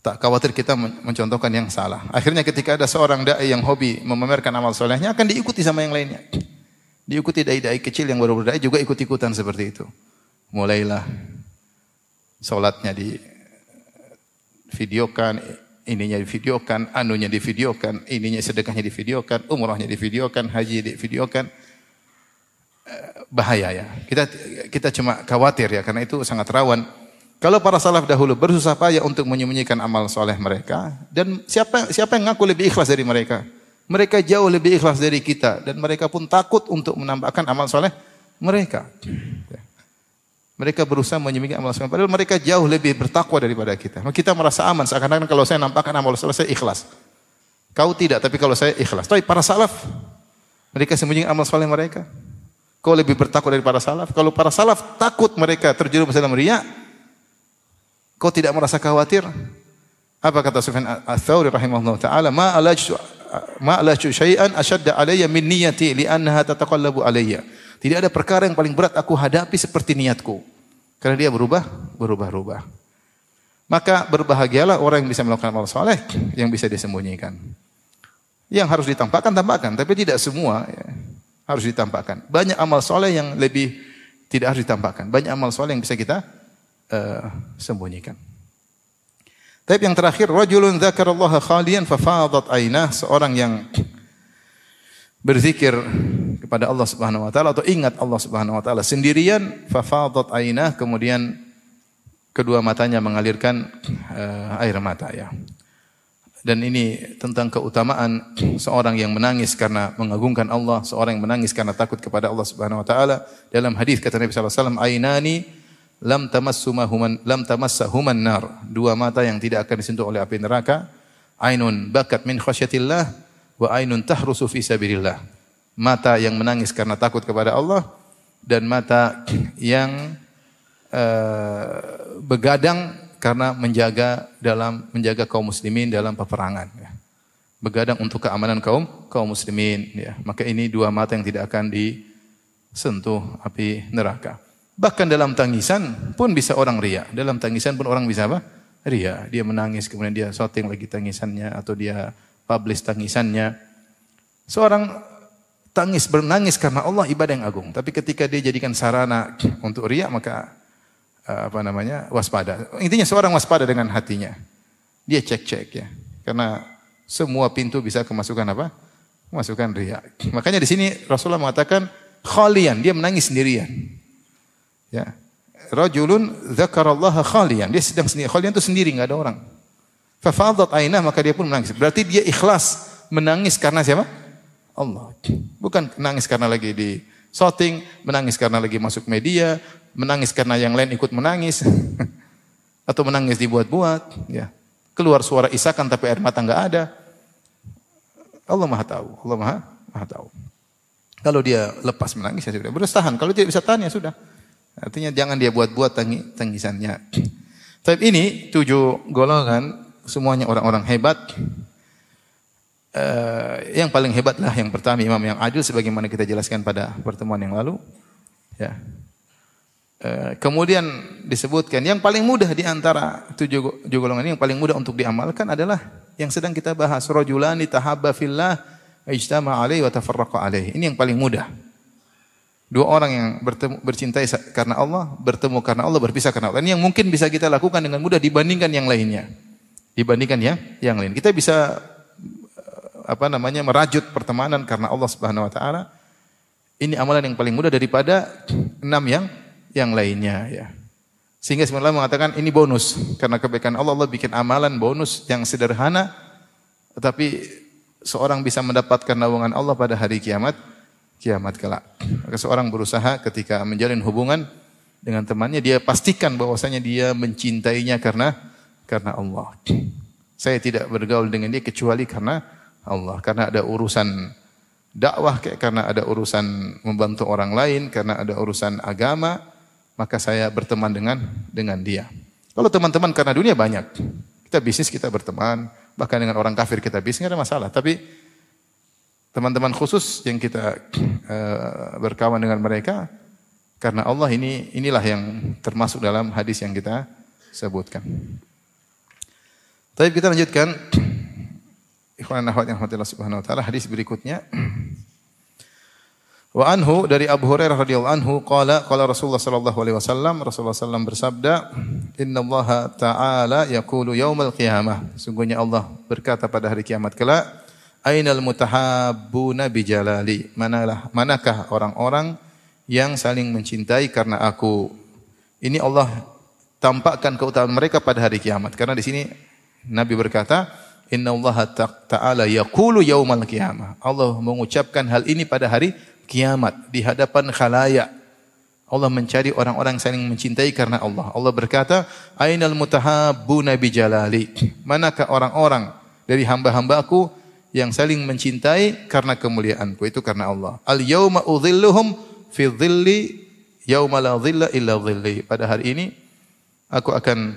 Tak khawatir kita mencontohkan yang salah. Akhirnya ketika ada seorang dai yang hobi memamerkan amal solehnya, akan diikuti sama yang lainnya. Diikuti dai-dai kecil yang baru berdai juga ikut-ikutan seperti itu. Mulailah sholatnya di videokan, ininya divideokan, anunya divideokan, ininya sedekahnya divideokan, umrahnya divideokan, haji divideokan. Eh, bahaya ya. Kita kita cuma khawatir ya karena itu sangat rawan. Kalau para salaf dahulu bersusah payah untuk menyembunyikan amal soleh mereka dan siapa siapa yang ngaku lebih ikhlas dari mereka? Mereka jauh lebih ikhlas dari kita dan mereka pun takut untuk menambahkan amal soleh mereka. Ya. Mereka berusaha menyembunyikan amal soleh. Padahal mereka jauh lebih bertakwa daripada kita. Kita merasa aman. Seakan-akan kalau saya nampakkan amal soleh, saya ikhlas. Kau tidak, tapi kalau saya ikhlas. Tapi para salaf, mereka sembunyikan amal soleh mereka. Kau lebih bertakwa dari para salaf. Kalau para salaf takut mereka terjerumus dalam riya, kau tidak merasa khawatir. Apa kata Sufyan Ats-Tsauri rahimahullah taala, "Ma alajtu ma alajtu syai'an ashadda alayya min niyyati li'annaha tataqallabu alayya." Tidak ada perkara yang paling berat aku hadapi seperti niatku. Karena dia berubah, berubah-ubah. Maka berbahagialah orang yang bisa melakukan amal soleh yang bisa disembunyikan. Yang harus ditampakkan, tampakkan. Tapi tidak semua ya, harus ditampakkan. Banyak amal soleh yang lebih tidak harus ditampakkan. Banyak amal soleh yang bisa kita uh, sembunyikan. Tapi yang terakhir, rajulun dzakarallaha khalian fafadat ainah, seorang yang berzikir kepada Allah Subhanahu wa taala atau ingat Allah Subhanahu wa taala sendirian fafadat ainah kemudian kedua matanya mengalirkan uh, air mata ya. Dan ini tentang keutamaan seorang yang menangis karena mengagungkan Allah, seorang yang menangis karena takut kepada Allah Subhanahu wa taala. Dalam hadis kata Nabi sallallahu alaihi wasallam, "Ainani lam tamassumahuman lam tamassahuman nar." Dua mata yang tidak akan disentuh oleh api neraka. Ainun bakat min khasyatillah wa ainun tahrusu fi sabilillah mata yang menangis karena takut kepada Allah dan mata yang uh, begadang karena menjaga dalam menjaga kaum muslimin dalam peperangan ya. Begadang untuk keamanan kaum kaum muslimin ya. Maka ini dua mata yang tidak akan disentuh api neraka. Bahkan dalam tangisan pun bisa orang ria. Dalam tangisan pun orang bisa apa? Ria. Dia menangis kemudian dia shooting lagi tangisannya atau dia publish tangisannya. Seorang tangis bernangis karena Allah ibadah yang agung. Tapi ketika dia jadikan sarana untuk riak maka eh, apa namanya waspada. Intinya seorang waspada dengan hatinya. Dia cek-cek ya. Karena semua pintu bisa kemasukan apa? Kemasukan riak. Makanya di sini Rasulullah mengatakan khalian, dia menangis sendirian. Ya. Rajulun dzakarallaha khalian. Dia sedang sendiri. Khalian itu sendiri, enggak ada orang. Fafadat ainah maka dia pun menangis. Berarti dia ikhlas menangis karena siapa? Allah. Bukan menangis karena lagi di shooting, menangis karena lagi masuk media, menangis karena yang lain ikut menangis, atau menangis dibuat-buat, ya. Keluar suara isakan tapi air mata nggak ada. Allah Maha tahu. Allah Maha, Maha tahu. Kalau dia lepas menangis ya sudah. Berusaha tahan. Kalau tidak bisa tahan ya sudah. Artinya jangan dia buat-buat tangisannya. Tapi ini tujuh golongan semuanya orang-orang hebat. Uh, yang paling hebat lah yang pertama imam yang adil sebagaimana kita jelaskan pada pertemuan yang lalu. Ya. Uh, kemudian disebutkan yang paling mudah di antara tujuh, tujuh golongan ini yang paling mudah untuk diamalkan adalah yang sedang kita bahas rajulani tahabba fillah ijtama alaihi wa tafarraqa alaihi. Ini yang paling mudah. Dua orang yang bertemu, bercintai karena Allah, bertemu karena Allah, berpisah karena Allah. Ini yang mungkin bisa kita lakukan dengan mudah dibandingkan yang lainnya. Dibandingkan ya yang lain. Kita bisa eh, apa namanya merajut pertemanan karena Allah Subhanahu wa taala. Ini amalan yang paling mudah daripada enam yang yang lainnya ya. Sehingga sebenarnya mengatakan ini bonus karena kebaikan Allah Allah bikin amalan bonus yang sederhana tetapi seorang bisa mendapatkan naungan Allah pada hari kiamat kiamat kelak. Maka seorang berusaha ketika menjalin hubungan dengan temannya dia pastikan bahwasanya dia mencintainya karena karena Allah. Saya tidak bergaul dengan dia kecuali karena Allah, karena ada urusan dakwah kayak karena ada urusan membantu orang lain, karena ada urusan agama, maka saya berteman dengan dengan dia. Kalau teman-teman karena dunia banyak. Kita bisnis kita berteman, bahkan dengan orang kafir kita bisnis ada masalah. Tapi teman-teman khusus yang kita uh, berkawan dengan mereka karena Allah ini inilah yang termasuk dalam hadis yang kita sebutkan. Tapi kita lanjutkan ikhwan akhwat yang Allah Subhanahu wa taala hadis berikutnya. Wa anhu dari Abu Hurairah radhiyallahu anhu qala qala Rasulullah sallallahu alaihi wasallam Rasulullah sallam bersabda Inna Allah taala yaqulu yaumal qiyamah sungguhnya Allah berkata pada hari kiamat kelak Ainal mutahabbuna bijalali. Manalah manakah orang-orang yang saling mencintai karena aku? Ini Allah tampakkan keutamaan mereka pada hari kiamat. Karena di sini Nabi berkata, Inna Allah Ta'ala yaqulu yaumal qiyamah. Allah mengucapkan hal ini pada hari kiamat di hadapan khalayak. Allah mencari orang-orang saling mencintai karena Allah. Allah berkata, Ainal mutahabbuna bijalali. Manakah orang-orang dari hamba-hambaku yang saling mencintai karena kemuliaanku itu karena Allah. Al yauma udhilluhum fi dhilli yauma la dhilla illa dhilli. Pada hari ini aku akan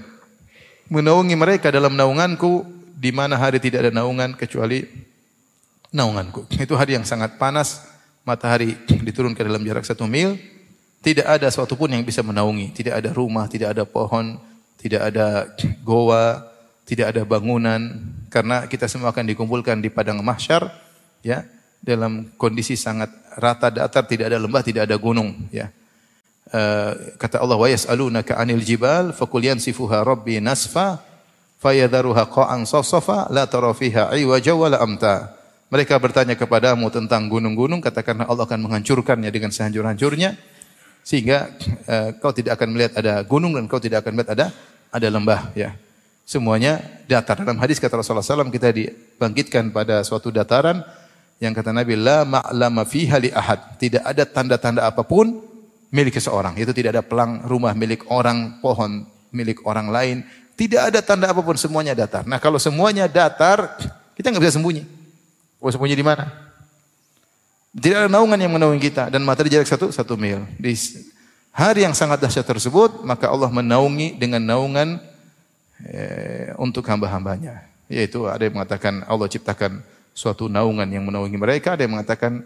menaungi mereka dalam naunganku di mana hari tidak ada naungan kecuali naunganku. Itu hari yang sangat panas, matahari diturunkan dalam jarak satu mil, tidak ada sesuatu pun yang bisa menaungi, tidak ada rumah, tidak ada pohon, tidak ada goa, tidak ada bangunan karena kita semua akan dikumpulkan di padang mahsyar ya dalam kondisi sangat rata datar tidak ada lembah tidak ada gunung ya. Uh, kata Allah wa yas'alunaka 'anil jibal faqul yansifuha rabbi nasfa fayadharuha qa'an safsafa la tara fiha iwaja wala amta. Mereka bertanya kepadamu tentang gunung-gunung katakanlah Allah akan menghancurkannya dengan sehancur-hancurnya sehingga uh, kau tidak akan melihat ada gunung dan kau tidak akan melihat ada ada lembah ya Semuanya datar. Dalam hadis kata Rasulullah SAW kita dibangkitkan pada suatu dataran yang kata Nabi la ma'lama fiha li ahad. Tidak ada tanda-tanda apa pun milik seseorang. Itu tidak ada pelang rumah milik orang, pohon milik orang lain. Tidak ada tanda apa pun, semuanya datar. Nah kalau semuanya datar, kita nggak bisa sembunyi. Oh sembunyi di mana? Tidak ada naungan yang menaungi kita dan materi jarak satu satu mil. Di hari yang sangat dahsyat tersebut, maka Allah menaungi dengan naungan eh, untuk hamba-hambanya. Yaitu ada yang mengatakan Allah ciptakan suatu naungan yang menaungi mereka, ada yang mengatakan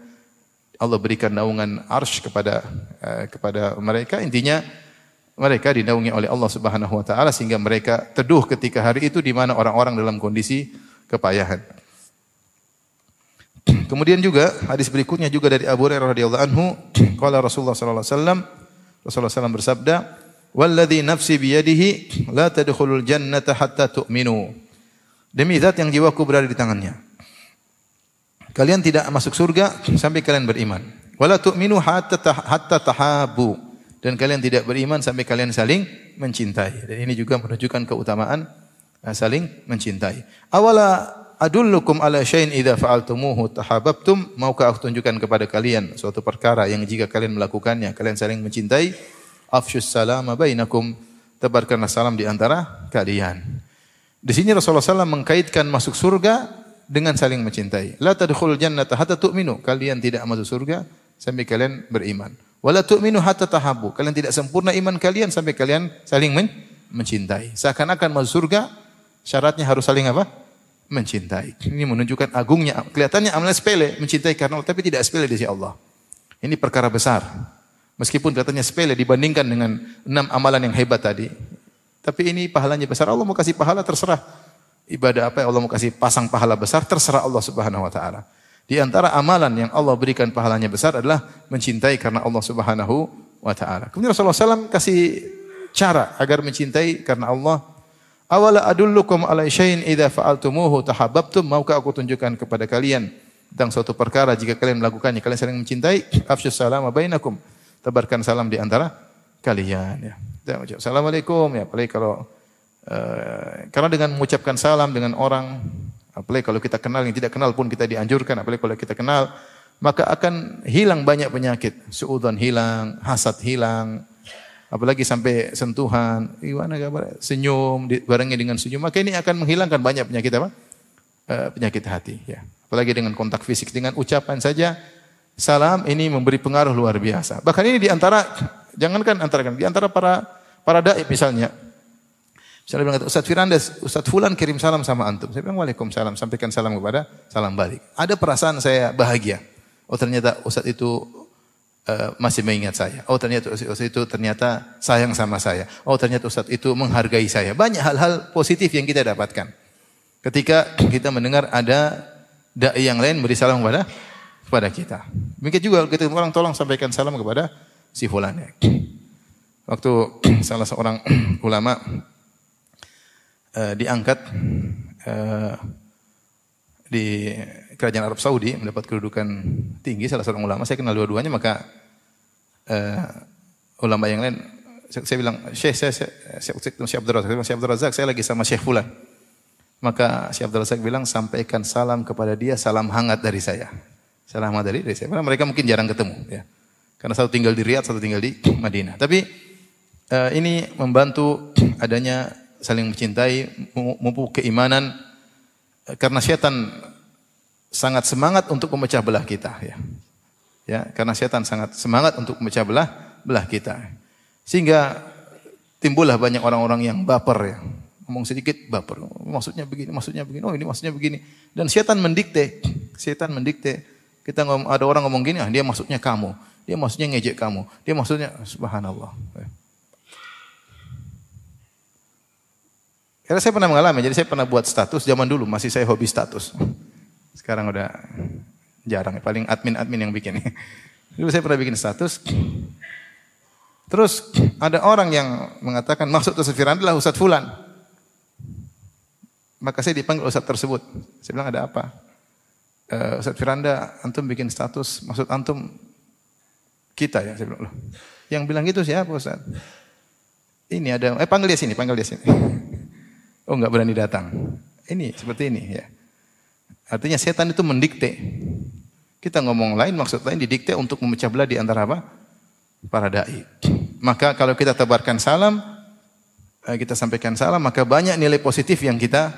Allah berikan naungan arsh kepada eh, kepada mereka. Intinya mereka dinaungi oleh Allah Subhanahu wa taala sehingga mereka teduh ketika hari itu di mana orang-orang dalam kondisi kepayahan. Kemudian juga hadis berikutnya juga dari Abu Hurairah radhiyallahu anhu, qala Rasulullah sallallahu alaihi wasallam Rasulullah SAW bersabda, Walladhi nafsi biyadihi la tadkhulul jannata hatta tu'minu. Demi zat yang jiwaku berada di tangannya. Kalian tidak masuk surga sampai kalian beriman. Wala tu'minu hatta hatta tahabu. Dan kalian tidak beriman sampai kalian saling mencintai. Dan ini juga menunjukkan keutamaan eh, saling mencintai. Awala adullukum ala syai'in idza fa'altumuhu tahabbtum. Maukah aku tunjukkan kepada kalian suatu perkara yang jika kalian melakukannya kalian saling mencintai? Afsyus salama bainakum tebarkanlah salam di antara kalian. Di sini Rasulullah SAW mengkaitkan masuk surga dengan saling mencintai. La tadkhulul jannata hatta tu'minu. Kalian tidak masuk surga sampai kalian beriman. Wala tu'minu hatta tahabbu. Kalian tidak sempurna iman kalian sampai kalian saling men mencintai. Seakan-akan masuk surga syaratnya harus saling apa? Mencintai. Ini menunjukkan agungnya. Kelihatannya amalan sepele, mencintai karena tapi tidak sepele di sisi Allah. Ini perkara besar. Meskipun katanya sepele dibandingkan dengan enam amalan yang hebat tadi. Tapi ini pahalanya besar. Allah mau kasih pahala terserah. Ibadah apa Allah mau kasih pasang pahala besar terserah Allah Subhanahu wa taala. Di antara amalan yang Allah berikan pahalanya besar adalah mencintai karena Allah Subhanahu wa taala. Kemudian Rasulullah SAW kasih cara agar mencintai karena Allah. Awala adullukum ala syai'in idza fa'altumuhu tahabbabtum. Maukah aku tunjukkan kepada kalian tentang suatu perkara jika kalian melakukannya kalian saling mencintai afsyus salam bainakum. Tebarkan salam di antara kalian ya. Assalamualaikum ya, apalagi kalau uh, karena dengan mengucapkan salam dengan orang Apalagi kalau kita kenal yang tidak kenal pun kita dianjurkan, apalagi kalau kita kenal, maka akan hilang banyak penyakit. Suudzon hilang, hasad hilang, apalagi sampai sentuhan, gimana kabar? Senyum, barangnya dengan senyum, maka ini akan menghilangkan banyak penyakit apa? E, penyakit hati. Ya. Apalagi dengan kontak fisik, dengan ucapan saja, salam ini memberi pengaruh luar biasa. Bahkan ini di antara, jangankan antara kan, di antara para para dai misalnya, Misalnya bilang, Ustaz Firandes, Ustaz Fulan kirim salam sama antum. Saya bilang, Waalaikumsalam, sampaikan salam kepada salam balik. Ada perasaan saya bahagia. Oh ternyata Ustaz itu uh, masih mengingat saya. Oh ternyata Ustaz itu ternyata sayang sama saya. Oh ternyata Ustaz itu menghargai saya. Banyak hal-hal positif yang kita dapatkan. Ketika kita mendengar ada da'i yang lain beri salam kepada kepada kita. Mungkin juga kita orang tolong sampaikan salam kepada si fulan ya. Waktu salah seorang ulama uh, diangkat uh, di kerajaan Arab Saudi mendapat kedudukan tinggi salah seorang ulama saya kenal dua-duanya maka uh, ulama yang lain saya, saya bilang Syekh saya saya Syekh Abdul Razak Syekh Abdul Razak saya lagi sama Syekh Fulan maka Syekh Abdul Razak bilang sampaikan salam kepada dia salam hangat dari saya salam hangat dari, saya mereka mungkin jarang ketemu ya karena satu tinggal di Riyadh satu tinggal di Madinah tapi uh, ini membantu adanya saling mencintai, memupuk keimanan karena setan sangat semangat untuk memecah belah kita ya. Ya, karena setan sangat semangat untuk memecah belah belah kita. Sehingga timbullah banyak orang-orang yang baper ya. Ngomong sedikit baper. Maksudnya begini, maksudnya begini. Oh, ini maksudnya begini. Dan setan mendikte. Setan mendikte. Kita ngomong, ada orang ngomong gini, ah, dia maksudnya kamu. Dia maksudnya ngejek kamu. Dia maksudnya subhanallah. Ya. Karena saya pernah mengalami, jadi saya pernah buat status zaman dulu, masih saya hobi status. Sekarang udah jarang, ya. paling admin-admin yang bikin. Dulu saya pernah bikin status. Terus ada orang yang mengatakan maksud Ustaz Firanda adalah Ustaz Fulan. Maka saya dipanggil Ustaz tersebut. Saya bilang ada apa? Uh, Ustaz Firanda, antum bikin status, maksud antum kita ya. Saya bilang, yang bilang gitu siapa Ustaz? Ini ada, eh panggil dia sini, panggil dia sini. Oh nggak berani datang. Ini seperti ini ya. Artinya setan itu mendikte. Kita ngomong lain maksud lain didikte untuk memecah belah di antara apa? Para dai. Maka kalau kita tebarkan salam, eh, kita sampaikan salam, maka banyak nilai positif yang kita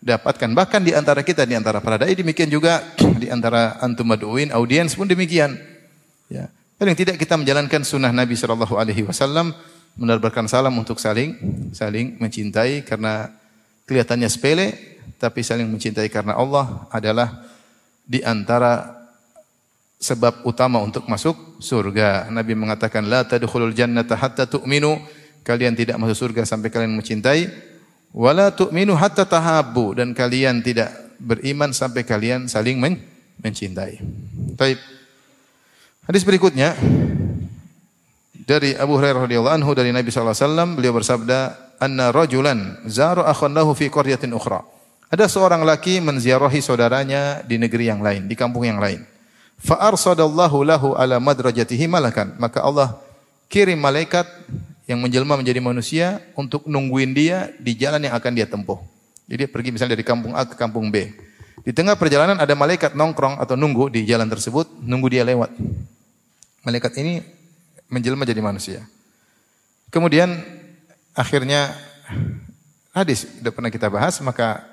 dapatkan. Bahkan di antara kita, di antara para dai, demikian juga di antara antum maduin, audiens pun demikian. Ya. Paling tidak kita menjalankan sunnah Nabi Shallallahu Alaihi Wasallam menebarkan salam untuk saling saling mencintai karena kelihatannya sepele, tapi saling mencintai karena Allah adalah di antara sebab utama untuk masuk surga. Nabi mengatakan la tadkhulul jannata hatta tu'minu. Kalian tidak masuk surga sampai kalian mencintai. Wala tu'minu hatta tahabbu dan kalian tidak beriman sampai kalian saling men mencintai. Baik. Hadis berikutnya dari Abu Hurairah radhiyallahu anhu dari Nabi sallallahu alaihi wasallam beliau bersabda anna rajulan zara akhan lahu fi qaryatin ukhra. Ada seorang laki menziarahi saudaranya di negeri yang lain, di kampung yang lain. Fa arsadallahu lahu ala madrajatihi malakan. Maka Allah kirim malaikat yang menjelma menjadi manusia untuk nungguin dia di jalan yang akan dia tempuh. Jadi dia pergi misalnya dari kampung A ke kampung B. Di tengah perjalanan ada malaikat nongkrong atau nunggu di jalan tersebut, nunggu dia lewat. Malaikat ini menjelma jadi manusia. Kemudian akhirnya hadis sudah pernah kita bahas maka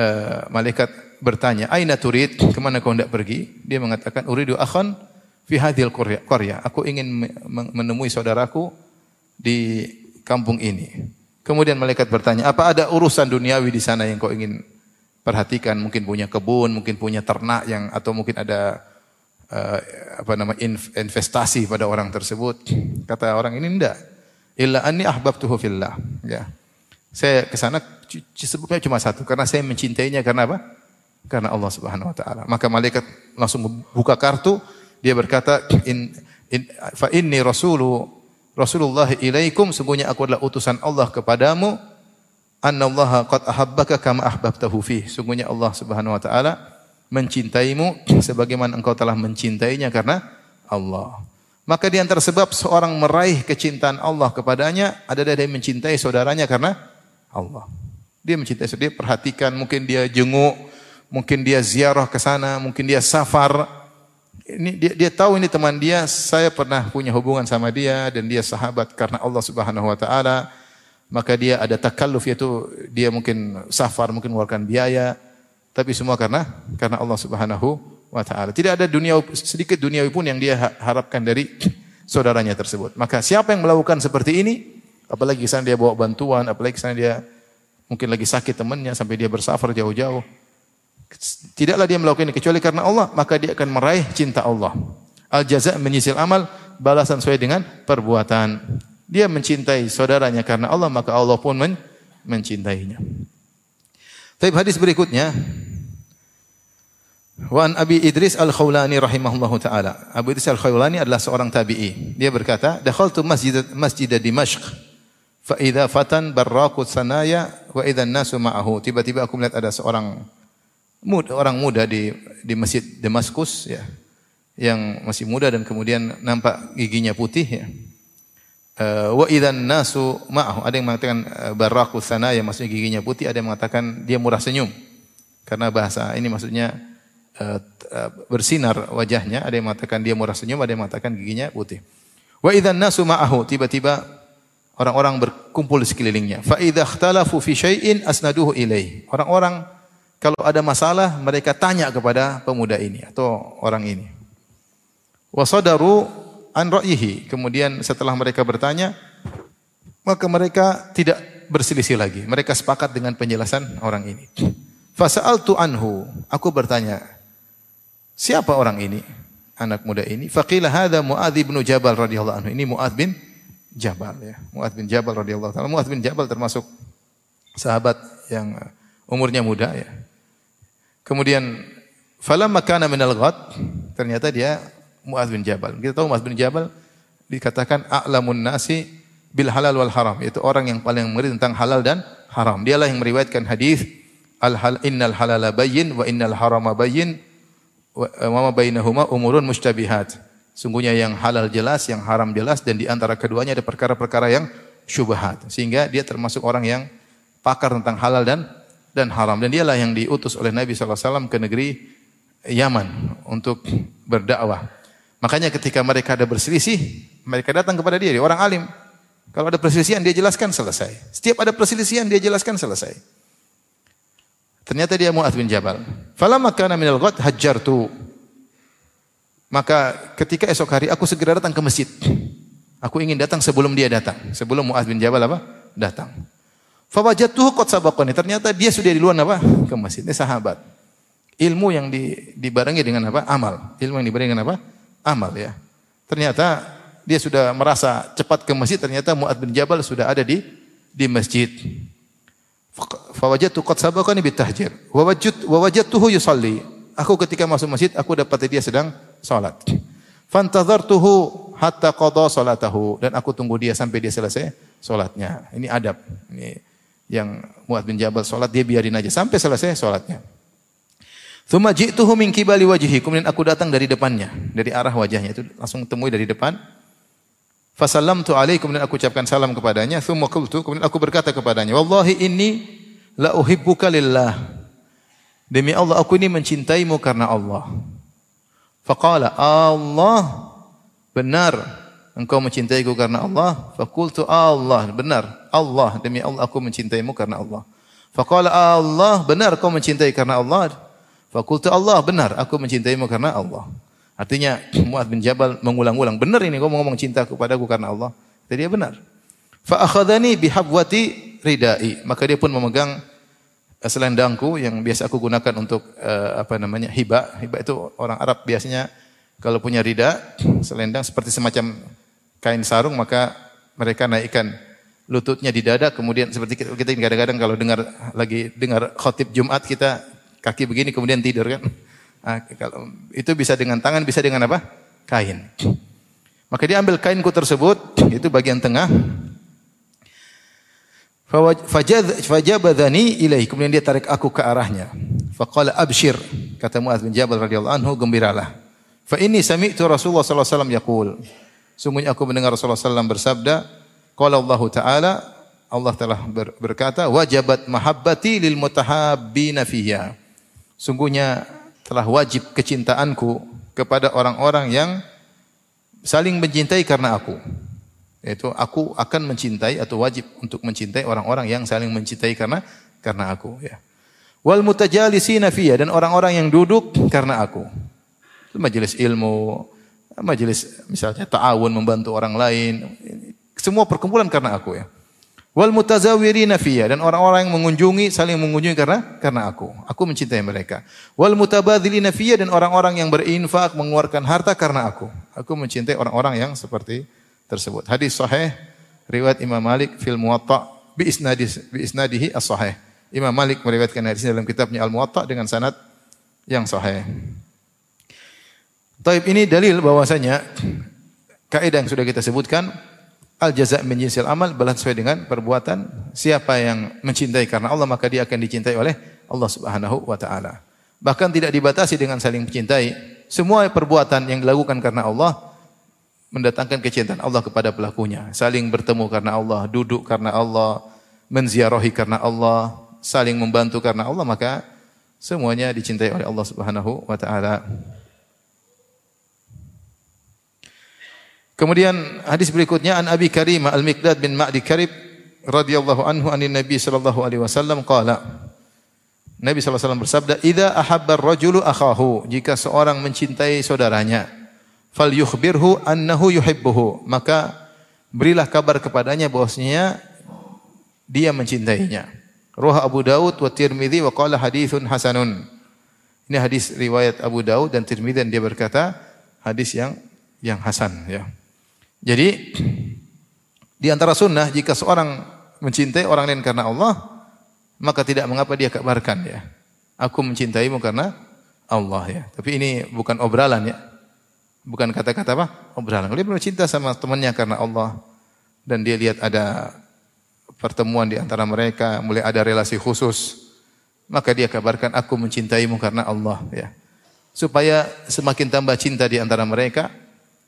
uh, malaikat bertanya aina turid ke mana kau hendak pergi dia mengatakan uridu akhan fi hadhil qarya. Aku ingin menemui saudaraku di kampung ini. Kemudian malaikat bertanya, apa ada urusan duniawi di sana yang kau ingin perhatikan? Mungkin punya kebun, mungkin punya ternak yang atau mungkin ada uh, apa nama investasi pada orang tersebut. Kata orang ini enggak. Illa anni ahbabtuhu fillah. Ya. Saya ke sana sebabnya cuma satu, karena saya mencintainya karena apa? Karena Allah Subhanahu wa taala. Maka malaikat langsung buka kartu, dia berkata, in, in, fa inni rasulu Rasulullah ilaikum sungguhnya aku adalah utusan Allah kepadamu. Annallaha qad ahabbaka kama ahbabtahu fi sungguhnya Allah Subhanahu wa taala mencintaimu sebagaimana engkau telah mencintainya karena Allah. Maka di antara sebab seorang meraih kecintaan Allah kepadanya ada dari mencintai saudaranya karena Allah. Dia mencintai dia perhatikan mungkin dia jenguk mungkin dia ziarah ke sana mungkin dia safar ini dia, dia tahu ini teman dia, saya pernah punya hubungan sama dia dan dia sahabat karena Allah Subhanahu wa taala. Maka dia ada takalluf yaitu dia mungkin safar, mungkin mengeluarkan biaya, tapi semua karena karena Allah Subhanahu wa taala. Tidak ada dunia sedikit duniawi pun yang dia harapkan dari saudaranya tersebut. Maka siapa yang melakukan seperti ini, apalagi sana dia bawa bantuan, apalagi sana dia mungkin lagi sakit temannya sampai dia bersafar jauh-jauh, Tidaklah dia melakukan ini kecuali karena Allah, maka dia akan meraih cinta Allah. Al jaza menyisil amal, balasan sesuai dengan perbuatan. Dia mencintai saudaranya karena Allah, maka Allah pun men mencintainya. Tapi hadis berikutnya Wa an Abi Idris Al-Khawlani rahimahullahu taala. Abu Idris Al-Khawlani adalah seorang tabi'i. Dia berkata, "Dakhaltu masjid masjid Dimashq fa idza fatan barraqu sanaya wa idza an-nasu ma'ahu." Tiba-tiba aku melihat ada seorang muda, orang muda di di masjid Damaskus ya yang masih muda dan kemudian nampak giginya putih ya. Uh, wa idzan nasu ma'ahu. Ada yang mengatakan uh, baraku sana yang maksudnya giginya putih. Ada yang mengatakan dia murah senyum. Karena bahasa ini maksudnya uh, bersinar wajahnya. Ada yang mengatakan dia murah senyum ada yang mengatakan giginya putih. Wa idzan nasu ma'ahu. Tiba-tiba orang-orang berkumpul di sekelilingnya. Fa idza ikhtalafu fi syai'in asnaduhu ilaih orang-orang kalau ada masalah, mereka tanya kepada pemuda ini atau orang ini. Wasadaru an ra'yihi. Kemudian setelah mereka bertanya, maka mereka tidak berselisih lagi. Mereka sepakat dengan penjelasan orang ini. Fasa'altu anhu. Aku bertanya, siapa orang ini? Anak muda ini. Faqila hadha Mu'adz bin Jabal radhiyallahu anhu. Ini Mu'adz bin Jabal ya. Mu'adz bin Jabal radhiyallahu taala. Mu'adz bin Jabal termasuk sahabat yang umurnya muda ya. Kemudian falamma kana minal ghad ternyata dia Muaz bin Jabal. Kita tahu Muaz bin Jabal dikatakan a'lamun nasi bil halal wal haram, yaitu orang yang paling mengerti tentang halal dan haram. Dialah yang meriwayatkan hadis al hal innal halala bayyin wa innal harama bayyin wa ma bainahuma umurun mustabihat. Sungguhnya yang halal jelas, yang haram jelas dan di antara keduanya ada perkara-perkara yang syubhat. Sehingga dia termasuk orang yang pakar tentang halal dan dan haram. Dan dialah yang diutus oleh Nabi SAW ke negeri Yaman untuk berdakwah. Makanya ketika mereka ada berselisih, mereka datang kepada dia, dia orang alim. Kalau ada perselisihan dia jelaskan selesai. Setiap ada perselisihan dia jelaskan selesai. Ternyata dia Mu'adz bin Jabal. Falamma kana minal ghad hajjartu. Maka ketika esok hari aku segera datang ke masjid. Aku ingin datang sebelum dia datang. Sebelum Mu'adz bin Jabal apa? Datang. Fawajatuhu qad sabaqani. Ternyata dia sudah di luar apa? Ke masjid. Ini sahabat. Ilmu yang di, dibarengi dengan apa? Amal. Ilmu yang dibarengi dengan apa? Amal ya. Ternyata dia sudah merasa cepat ke masjid, ternyata Mu'ad bin Jabal sudah ada di di masjid. Fawajatu qad sabaqani bitahjir. Wa wajadtu wa wajadtuhu yusalli. Aku ketika masuk masjid, aku dapat dia sedang salat. Fantazartuhu hatta qada salatahu dan aku tunggu dia sampai dia selesai salatnya. Ini adab. Ini yang Mu'adz bin Jabal sholat, dia biarin aja sampai selesai sholatnya. Thumma ji'tuhu min kibali wajhi. Kemudian aku datang dari depannya, dari arah wajahnya. Itu langsung temui dari depan. Fasallamtu alaihi, kemudian aku ucapkan salam kepadanya. Thumma qultu, kemudian aku berkata kepadanya, Wallahi inni la uhibbuka lillah. Demi Allah, aku ini mencintaimu karena Allah. Faqala, Allah benar engkau mencintaiku karena Allah? Fakultu Allah, benar. Allah, demi Allah aku mencintaimu karena Allah. Faqala Allah, benar kau mencintai karena Allah? Fakultu Allah, benar aku mencintaimu karena Allah. Artinya Mu'adz bin Jabal mengulang-ulang, benar ini kau ngomong cinta kepadaku karena Allah. Jadi dia benar. Fa akhadhani bihabwati ridai. Maka dia pun memegang eh, selendangku yang biasa aku gunakan untuk uh, apa namanya hibah. Hibah itu orang Arab biasanya kalau punya rida, selendang seperti semacam kain sarung maka mereka naikkan lututnya di dada kemudian seperti kita kadang-kadang kalau dengar lagi dengar khotib Jumat kita kaki begini kemudian tidur kan. Nah, kalau itu bisa dengan tangan, bisa dengan apa? Kain. Maka dia ambil kainku tersebut, itu bagian tengah. Fajabadhani ilaih. Kemudian dia tarik aku ke arahnya. Faqala abshir. Kata Muaz bin Jabal radhiyallahu anhu, gembiralah. Fa ini sami'tu Rasulullah sallallahu alaihi wasallam. Sungguhnya aku mendengar Rasulullah sallallahu bersabda, qala Allah taala Allah telah berkata, wajabat mahabbati lil mutahabbina fiyya. Sungguhnya telah wajib kecintaanku kepada orang-orang yang saling mencintai karena aku. Yaitu aku akan mencintai atau wajib untuk mencintai orang-orang yang saling mencintai karena karena aku ya. Wal mutajalisina fiyya dan orang-orang yang duduk karena aku. Majelis ilmu, majelis misalnya ta'awun membantu orang lain, semua perkumpulan karena aku ya. Wal mutazawirina fiyya dan orang-orang yang mengunjungi saling mengunjungi karena karena aku. Aku mencintai mereka. Wal mutabadzilina fiyya dan orang-orang yang berinfak mengeluarkan harta karena aku. Aku mencintai orang-orang yang seperti tersebut. Hadis sahih riwayat Imam Malik fil Muwatta bi isnadih bi isnadihi as-sahih. Imam Malik meriwayatkan hadis dalam kitabnya Al-Muwatta dengan sanad yang sahih. Taib ini dalil bahwasanya kaidah yang sudah kita sebutkan Al jaza min jinsil amal balas sesuai dengan perbuatan. Siapa yang mencintai karena Allah maka dia akan dicintai oleh Allah Subhanahu wa taala. Bahkan tidak dibatasi dengan saling mencintai. Semua perbuatan yang dilakukan karena Allah mendatangkan kecintaan Allah kepada pelakunya. Saling bertemu karena Allah, duduk karena Allah, menziarahi karena Allah, saling membantu karena Allah maka semuanya dicintai oleh Allah Subhanahu wa taala. Kemudian hadis berikutnya an Abi Karimah Al-Miqdad bin Ma'di Karib radhiyallahu anhu anin Nabi sallallahu alaihi wasallam qala Nabi sallallahu alaihi wasallam bersabda, "Idza ahabba ar-rajulu akhahu," jika seorang mencintai saudaranya, fal yukhbirhu annahu yuhibbuhu, maka berilah kabar kepadanya bahwasanya dia mencintainya. Ruh Abu Daud wa Tirmidzi wa qala haditsun hasanun. Ini hadis riwayat Abu Daud dan Tirmidzi dan dia berkata hadis yang yang hasan ya. Jadi di antara sunnah jika seorang mencintai orang lain karena Allah, maka tidak mengapa dia kabarkan ya. Aku mencintaimu karena Allah ya. Tapi ini bukan obralan ya. Bukan kata-kata apa? Obralan. Dia benar cinta sama temannya karena Allah dan dia lihat ada pertemuan di antara mereka, mulai ada relasi khusus, maka dia kabarkan aku mencintaimu karena Allah ya. Supaya semakin tambah cinta di antara mereka,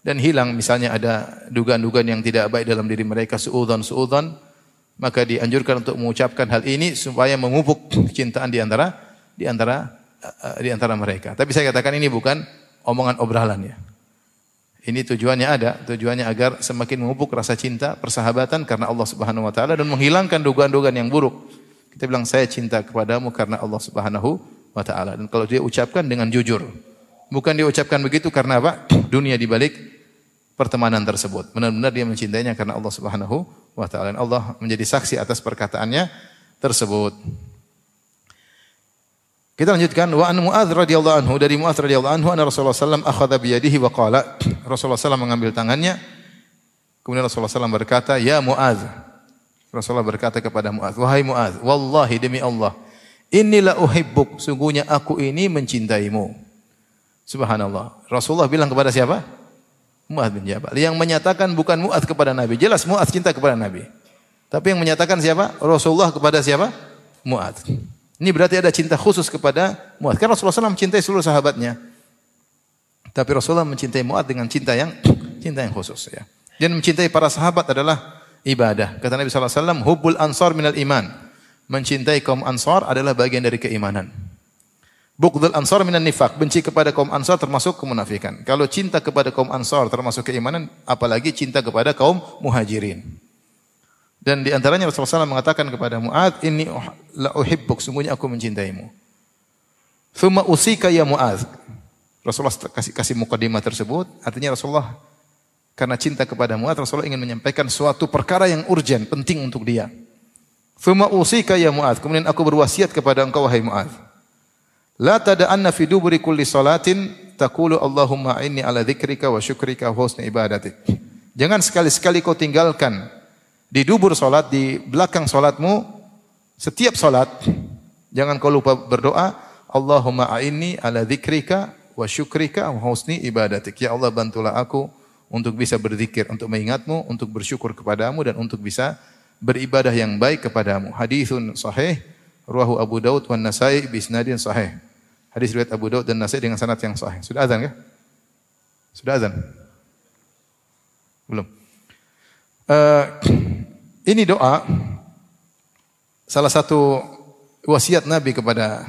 dan hilang misalnya ada dugaan-dugaan yang tidak baik dalam diri mereka suudzon suudzon maka dianjurkan untuk mengucapkan hal ini supaya memupuk kecintaan di antara di antara uh, di antara mereka. Tapi saya katakan ini bukan omongan obralan ya. Ini tujuannya ada, tujuannya agar semakin memupuk rasa cinta, persahabatan karena Allah Subhanahu wa taala dan menghilangkan dugaan-dugaan yang buruk. Kita bilang saya cinta kepadamu karena Allah Subhanahu wa taala. Dan kalau dia ucapkan dengan jujur. Bukan dia ucapkan begitu karena apa? Dunia dibalik pertemanan tersebut. Benar-benar dia mencintainya karena Allah Subhanahu wa taala. Allah menjadi saksi atas perkataannya tersebut. Kita lanjutkan. Wa an Muadz radhiyallahu anhu. Dari Muadz radhiyallahu anhu anna Rasulullah sallam akhadha bi yadihi wa qala. Rasulullah sallam mengambil tangannya. Kemudian Rasulullah sallam berkata ya Muadz Rasulullah berkata kepada Muadz wahai Muadz wallahi demi Allah inilah uhibbuk. Sungguhnya aku ini mencintaimu. Subhanallah. Rasulullah bilang kepada siapa Mu'ad bin Jabal. Yang menyatakan bukan Mu'ad kepada Nabi. Jelas Mu'ad cinta kepada Nabi. Tapi yang menyatakan siapa? Rasulullah kepada siapa? Mu'ad. Ini berarti ada cinta khusus kepada Mu'ad. Karena Rasulullah SAW mencintai seluruh sahabatnya. Tapi Rasulullah mencintai Mu'ad dengan cinta yang cinta yang khusus. Ya. Dan mencintai para sahabat adalah ibadah. Kata Nabi SAW, Hubbul ansar minal iman. Mencintai kaum ansar adalah bagian dari keimanan. Bughdul ansar minan nifak. Benci kepada kaum ansar termasuk kemunafikan. Kalau cinta kepada kaum ansar termasuk keimanan, apalagi cinta kepada kaum muhajirin. Dan di antaranya Rasulullah SAW mengatakan kepada Mu'ad, ini la uhibbuk, sungguhnya aku mencintaimu. Thumma usika ya Mu'ad. Rasulullah kasih kasih mukadimah tersebut, artinya Rasulullah karena cinta kepada Mu'ad, Rasulullah ingin menyampaikan suatu perkara yang urgent, penting untuk dia. Fuma usika ya Mu'ad. Kemudian aku berwasiat kepada engkau wahai Mu'ad. La tada'anna fi duburi kulli salatin taqulu Allahumma inni ala dzikrika wa syukrika wa husni ibadatik. Jangan sekali-sekali kau tinggalkan di dubur salat, di belakang salatmu, setiap salat, jangan kau lupa berdoa, Allahumma a'inni ala dzikrika wa syukrika wa husni ibadatik. Ya Allah bantulah aku untuk bisa berzikir, untuk mengingatmu, untuk bersyukur kepadamu dan untuk bisa beribadah yang baik kepadamu. Hadithun sahih, ruahu Abu Daud wa Nasai bisnadin sahih. Hadis riwayat Abu Daud dan Nasai dengan sanad yang sahih. Sudah azan kah? Sudah azan? Belum. Uh, ini doa salah satu wasiat Nabi kepada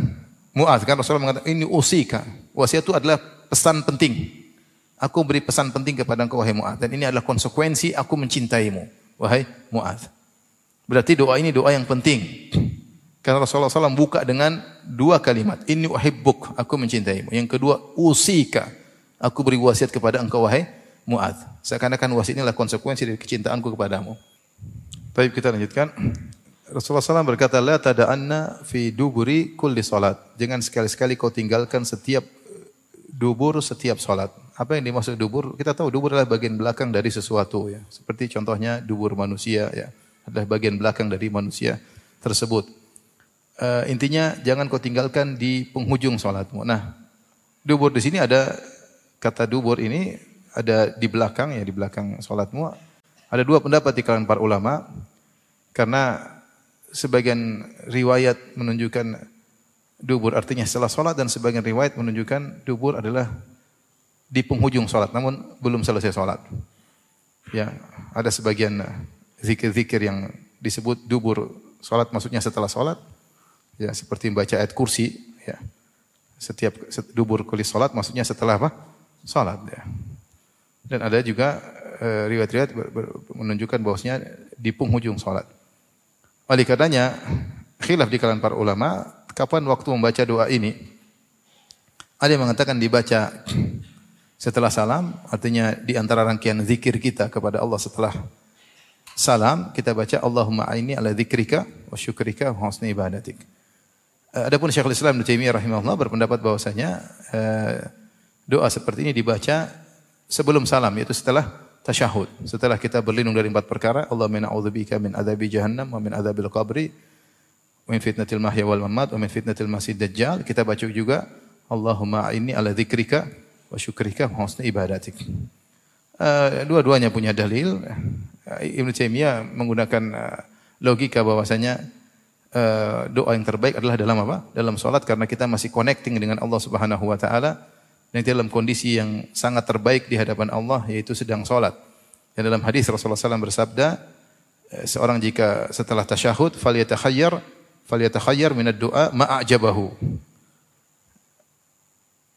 Muaz kan Rasulullah mengatakan ini usika. Wasiat itu adalah pesan penting. Aku beri pesan penting kepada engkau wahai Muaz dan ini adalah konsekuensi aku mencintaimu wahai Muaz. Berarti doa ini doa yang penting. Karena Rasulullah SAW buka dengan dua kalimat. Ini uhibbuk, aku mencintaimu. Yang kedua, usika. Aku beri wasiat kepada engkau wahai Mu'ad. Seakan-akan wasiat ini adalah konsekuensi dari kecintaanku kepadamu. Tapi kita lanjutkan. Rasulullah SAW berkata, La tada'anna fi duburi kulli salat. Jangan sekali-sekali kau tinggalkan setiap dubur setiap salat. Apa yang dimaksud dubur? Kita tahu dubur adalah bagian belakang dari sesuatu ya. Seperti contohnya dubur manusia ya. Adalah bagian belakang dari manusia tersebut uh, intinya jangan kau tinggalkan di penghujung salatmu. Nah, dubur di sini ada kata dubur ini ada di belakang ya di belakang salatmu. Ada dua pendapat di kalangan para ulama karena sebagian riwayat menunjukkan dubur artinya setelah salat dan sebagian riwayat menunjukkan dubur adalah di penghujung salat namun belum selesai salat. Ya, ada sebagian zikir-zikir yang disebut dubur salat maksudnya setelah salat Ya, seperti membaca ayat kursi, ya. Setiap dubur kulis salat maksudnya setelah apa? Salat, ya. Dan ada juga eh, riwayat-riwayat menunjukkan bahwasanya di penghujung salat. Oleh karenanya, khilaf di kalangan para ulama, kapan waktu membaca doa ini? Ada yang mengatakan dibaca setelah salam, artinya di antara rangkaian zikir kita kepada Allah setelah salam, kita baca Allahumma aini ala zikrika wa syukrika wa husni ibadatik. Eh, adapun Syekhul Islam Ibnu Taimiyah rahimahullah berpendapat bahwasanya uh, doa seperti ini dibaca sebelum salam yaitu setelah tasyahud. Setelah kita berlindung dari empat perkara, Allah min a'udzubika min adzabi jahannam wa min adzabil qabri wa min fitnatil mahya wal mamat wa min fitnatil masih dajjal. Kita baca juga Allahumma inni ala dzikrika wa syukrika wa husni ibadatik. Uh, dua-duanya punya dalil. Ibnu Taimiyah menggunakan logika bahwasanya Eh, doa yang terbaik adalah dalam apa? Dalam sholat karena kita masih connecting dengan Allah Subhanahu Wa Taala dan dalam kondisi yang sangat terbaik di hadapan Allah yaitu sedang sholat. Dan dalam hadis Rasulullah SAW bersabda, eh, seorang jika setelah tasyahud falyatakhayyar falyatakhayyar minad doa ma'ajabahu.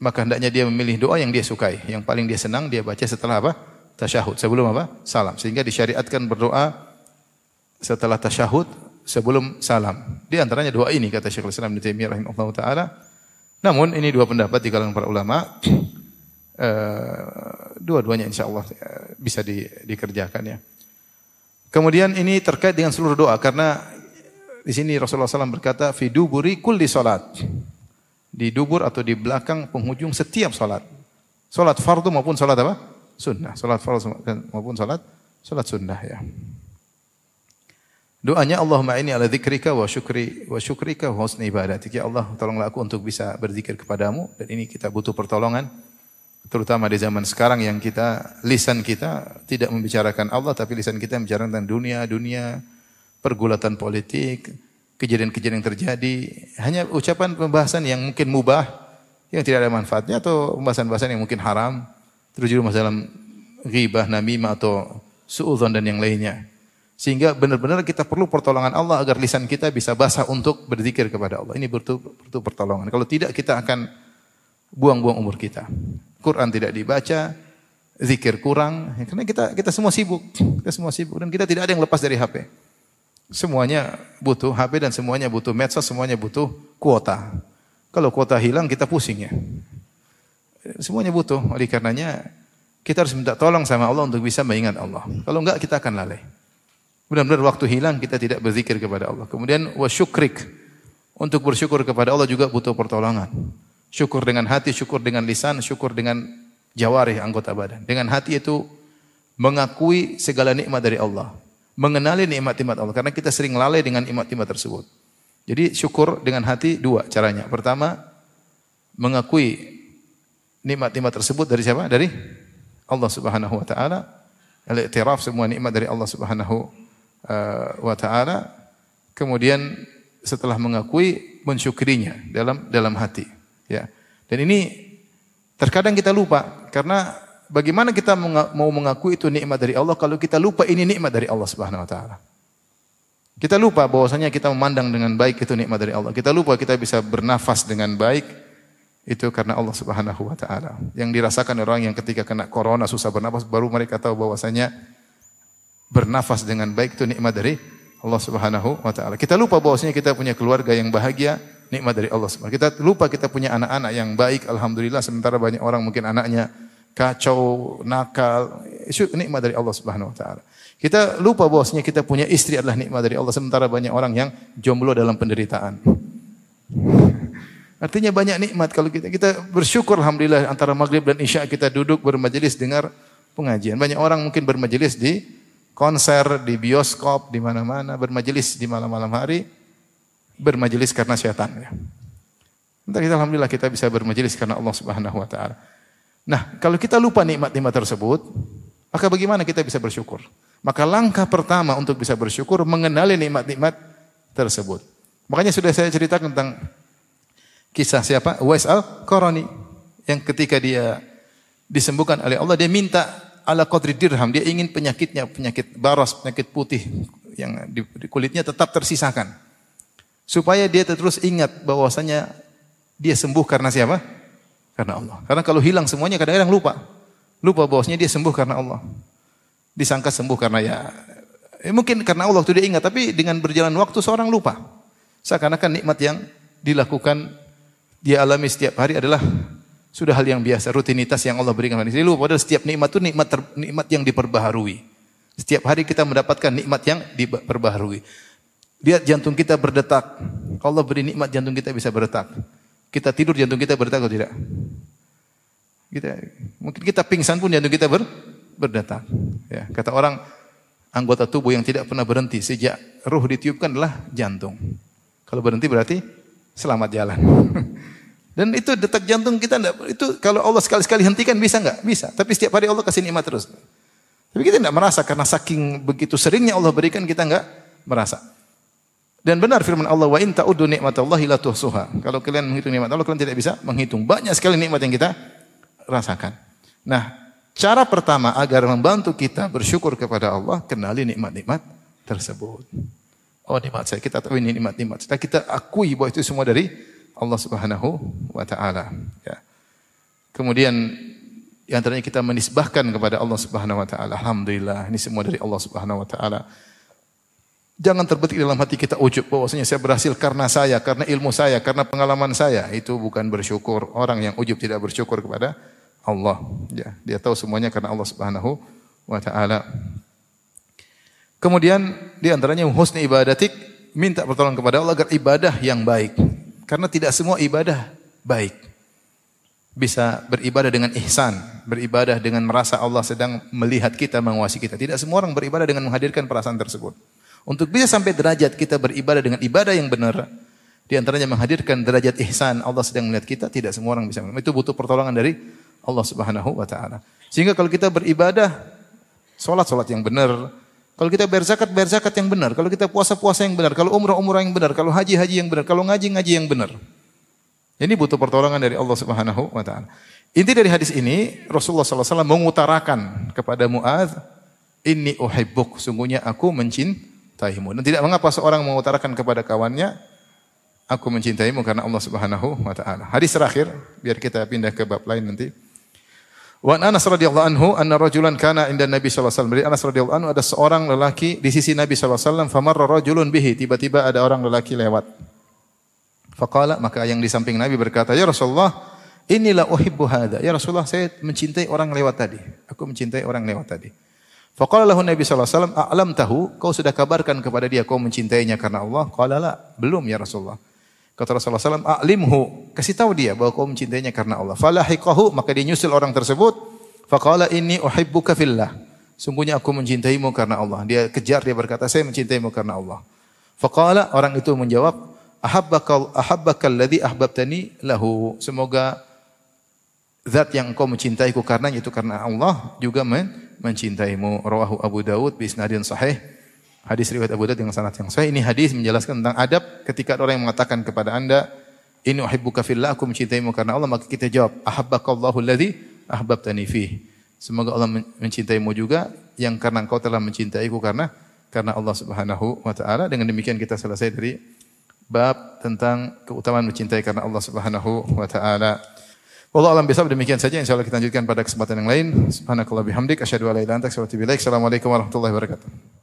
Maka hendaknya dia memilih doa yang dia sukai, yang paling dia senang dia baca setelah apa? Tasyahud. Sebelum apa? Salam. Sehingga disyariatkan berdoa setelah tasyahud sebelum salam. Di antaranya doa ini kata Syekhul Islam Ibnu Taimiyah rahimahullah taala. Namun ini dua pendapat di kalangan para ulama. Uh, dua-duanya insyaallah uh, bisa di, dikerjakan ya. Kemudian ini terkait dengan seluruh doa karena di sini Rasulullah SAW berkata fi duburi kulli salat. Di dubur atau di belakang penghujung setiap salat. Salat fardu maupun salat apa? Sunnah. Salat fardu maupun salat salat sunnah ya. Doanya Allahumma ini ala dzikrika wa syukri wa syukrika wa husni ibadatik. Ya Allah, tolonglah aku untuk bisa berzikir kepadamu dan ini kita butuh pertolongan terutama di zaman sekarang yang kita lisan kita tidak membicarakan Allah tapi lisan kita membicarakan tentang dunia, dunia, pergulatan politik, kejadian-kejadian yang terjadi, hanya ucapan pembahasan yang mungkin mubah yang tidak ada manfaatnya atau pembahasan-pembahasan yang mungkin haram, terjadi dalam ghibah, namimah atau suudzon dan yang lainnya. Sehingga benar-benar kita perlu pertolongan Allah agar lisan kita bisa basah untuk berzikir kepada Allah. Ini butuh, butuh pertolongan. Kalau tidak kita akan buang-buang umur kita. Quran tidak dibaca, zikir kurang. Karena kita kita semua sibuk. Kita semua sibuk dan kita tidak ada yang lepas dari HP. Semuanya butuh HP dan semuanya butuh medsos, semuanya butuh kuota. Kalau kuota hilang kita pusing ya. Semuanya butuh. Oleh karenanya kita harus minta tolong sama Allah untuk bisa mengingat Allah. Kalau enggak kita akan lalai. Benar-benar waktu hilang kita tidak berzikir kepada Allah. Kemudian wasyukrik. Untuk bersyukur kepada Allah juga butuh pertolongan. Syukur dengan hati, syukur dengan lisan, syukur dengan jawarih anggota badan. Dengan hati itu mengakui segala nikmat dari Allah. Mengenali nikmat-nikmat Allah. Karena kita sering lalai dengan nikmat-nikmat tersebut. Jadi syukur dengan hati dua caranya. Pertama, mengakui nikmat-nikmat tersebut dari siapa? Dari Allah Subhanahu wa taala. Al-i'tiraf semua nikmat dari Allah Subhanahu uh, wa taala. Kemudian setelah mengakui mensyukurinya dalam dalam hati, ya. Dan ini terkadang kita lupa karena bagaimana kita mau mengakui itu nikmat dari Allah kalau kita lupa ini nikmat dari Allah Subhanahu wa taala. Kita lupa bahwasanya kita memandang dengan baik itu nikmat dari Allah. Kita lupa kita bisa bernafas dengan baik itu karena Allah Subhanahu wa taala. Yang dirasakan orang yang ketika kena corona susah bernafas baru mereka tahu bahwasanya bernafas dengan baik itu nikmat dari Allah Subhanahu wa taala. Kita lupa bahwasanya kita punya keluarga yang bahagia, nikmat dari Allah Subhanahu Kita lupa kita punya anak-anak yang baik, alhamdulillah sementara banyak orang mungkin anaknya kacau, nakal, itu nikmat dari Allah Subhanahu wa taala. Kita lupa bahwasanya kita punya istri adalah nikmat dari Allah sementara banyak orang yang jomblo dalam penderitaan. Artinya banyak nikmat kalau kita kita bersyukur alhamdulillah antara maghrib dan isya kita duduk bermajelis dengar pengajian. Banyak orang mungkin bermajelis di konser, di bioskop, di mana-mana, bermajelis di malam-malam hari, bermajelis karena syaitan. Ya. Entah kita alhamdulillah kita bisa bermajelis karena Allah Subhanahu wa taala. Nah, kalau kita lupa nikmat-nikmat tersebut, maka bagaimana kita bisa bersyukur? Maka langkah pertama untuk bisa bersyukur mengenali nikmat-nikmat tersebut. Makanya sudah saya ceritakan tentang kisah siapa? Wais al-Qarani yang ketika dia disembuhkan oleh Allah dia minta ala qadri dirham, dia ingin penyakitnya penyakit baras, penyakit putih yang di, kulitnya tetap tersisakan. Supaya dia terus ingat bahwasanya dia sembuh karena siapa? Karena Allah. Karena kalau hilang semuanya kadang-kadang lupa. Lupa bahwasanya dia sembuh karena Allah disangka sembuh karena ya, ya mungkin karena Allah itu dia ingat, tapi dengan berjalan waktu seorang lupa. Seakan-akan nikmat yang dilakukan dia alami setiap hari adalah sudah hal yang biasa, rutinitas yang Allah berikan. Jadi lupa padahal setiap nikmat itu nikmat ter, nikmat yang diperbaharui. Setiap hari kita mendapatkan nikmat yang diperbaharui. Lihat jantung kita berdetak. Allah beri nikmat jantung kita bisa berdetak. Kita tidur jantung kita berdetak atau tidak? Kita mungkin kita pingsan pun jantung kita ber, berdetak. Ya, kata orang anggota tubuh yang tidak pernah berhenti sejak ruh ditiupkan adalah jantung. Kalau berhenti berarti selamat jalan. Dan itu detak jantung kita enggak, itu kalau Allah sekali-sekali hentikan bisa enggak? Bisa. Tapi setiap hari Allah kasih nikmat terus. Tapi kita tidak merasa karena saking begitu seringnya Allah berikan kita enggak merasa. Dan benar firman Allah wa in ta'uddu nikmatallahi la tuhsuha. Kalau kalian menghitung nikmat Allah kalian tidak bisa menghitung. Banyak sekali nikmat yang kita rasakan. Nah, Cara pertama agar membantu kita bersyukur kepada Allah, kenali nikmat-nikmat tersebut. Oh nikmat saya, kita tahu ini nikmat-nikmat. Kita, kita akui bahwa itu semua dari Allah Subhanahu wa taala. Ya. Kemudian yang antaranya kita menisbahkan kepada Allah Subhanahu wa taala. Alhamdulillah, ini semua dari Allah Subhanahu wa taala. Jangan terbetik dalam hati kita ujub bahwasanya saya berhasil karena saya, karena ilmu saya, karena pengalaman saya. Itu bukan bersyukur. Orang yang ujub tidak bersyukur kepada Allah. Ya, dia tahu semuanya karena Allah Subhanahu wa taala. Kemudian di antaranya husni ibadatik, minta pertolongan kepada Allah agar ibadah yang baik. Karena tidak semua ibadah baik. Bisa beribadah dengan ihsan, beribadah dengan merasa Allah sedang melihat kita, menguasai kita. Tidak semua orang beribadah dengan menghadirkan perasaan tersebut. Untuk bisa sampai derajat kita beribadah dengan ibadah yang benar, di antaranya menghadirkan derajat ihsan, Allah sedang melihat kita, tidak semua orang bisa. Itu butuh pertolongan dari Allah Subhanahu wa taala. Sehingga kalau kita beribadah salat-salat yang benar, kalau kita berzakat berzakat yang benar, kalau kita puasa-puasa yang benar, kalau umrah-umrah yang benar, kalau haji-haji yang benar, kalau ngaji-ngaji yang benar. Ini butuh pertolongan dari Allah Subhanahu wa taala. Inti dari hadis ini Rasulullah SAW mengutarakan kepada Muaz, ini uhibbuk, sungguhnya aku mencintaimu. Dan tidak mengapa seorang mengutarakan kepada kawannya, aku mencintaimu karena Allah Subhanahu wa taala. Hadis terakhir, biar kita pindah ke bab lain nanti. Wa Anas radhiyallahu anhu anna rajulan kana inda Nabi sallallahu alaihi wasallam. Dari Anas radhiyallahu anhu ada seorang lelaki di sisi Nabi sallallahu alaihi wasallam, famarra rajulun bihi, tiba-tiba ada orang lelaki lewat. Faqala maka yang di samping Nabi berkata, "Ya Rasulullah, inilah uhibbu hadza. Ya Rasulullah, saya mencintai orang lewat tadi. Aku mencintai orang lewat tadi. Faqala lahu Nabi sallallahu alaihi wasallam, "A'lam tahu, kau sudah kabarkan kepada dia kau mencintainya karena Allah?" Qala la, belum ya Rasulullah. Kata Rasulullah SAW, "A'limhu, kasih tahu dia bahwa kau mencintainya karena Allah." Falahiqahu, maka dia nyusul orang tersebut. Faqala inni uhibbuka fillah. Sungguhnya aku mencintaimu karena Allah. Dia kejar, dia berkata, "Saya mencintaimu karena Allah." Faqala orang itu menjawab, "Ahabbaka ahabbaka alladhi ahbabtani lahu." Semoga zat yang kau mencintaiku karena itu karena Allah juga men mencintaimu. Rawahu Abu Dawud bi isnadin sahih. Hadis riwayat Abu Dawud dengan sanad yang sahih. Ini hadis menjelaskan tentang adab ketika orang yang mengatakan kepada Anda, "Inni uhibbuka fillah," aku mencintaimu karena Allah, maka kita jawab, "Ahabbakallahu alladhi ahbabtani fih." Semoga Allah mencintaimu juga yang karena engkau telah mencintaiku karena karena Allah Subhanahu wa taala. Dengan demikian kita selesai dari bab tentang keutamaan mencintai karena Allah Subhanahu wa taala. Wallahu alam bisawab demikian saja insyaallah kita lanjutkan pada kesempatan yang lain. Subhanakallah bihamdik asyhadu an la ilaha illa anta astaghfiruka wa atubu ilaik. Assalamualaikum warahmatullahi wabarakatuh.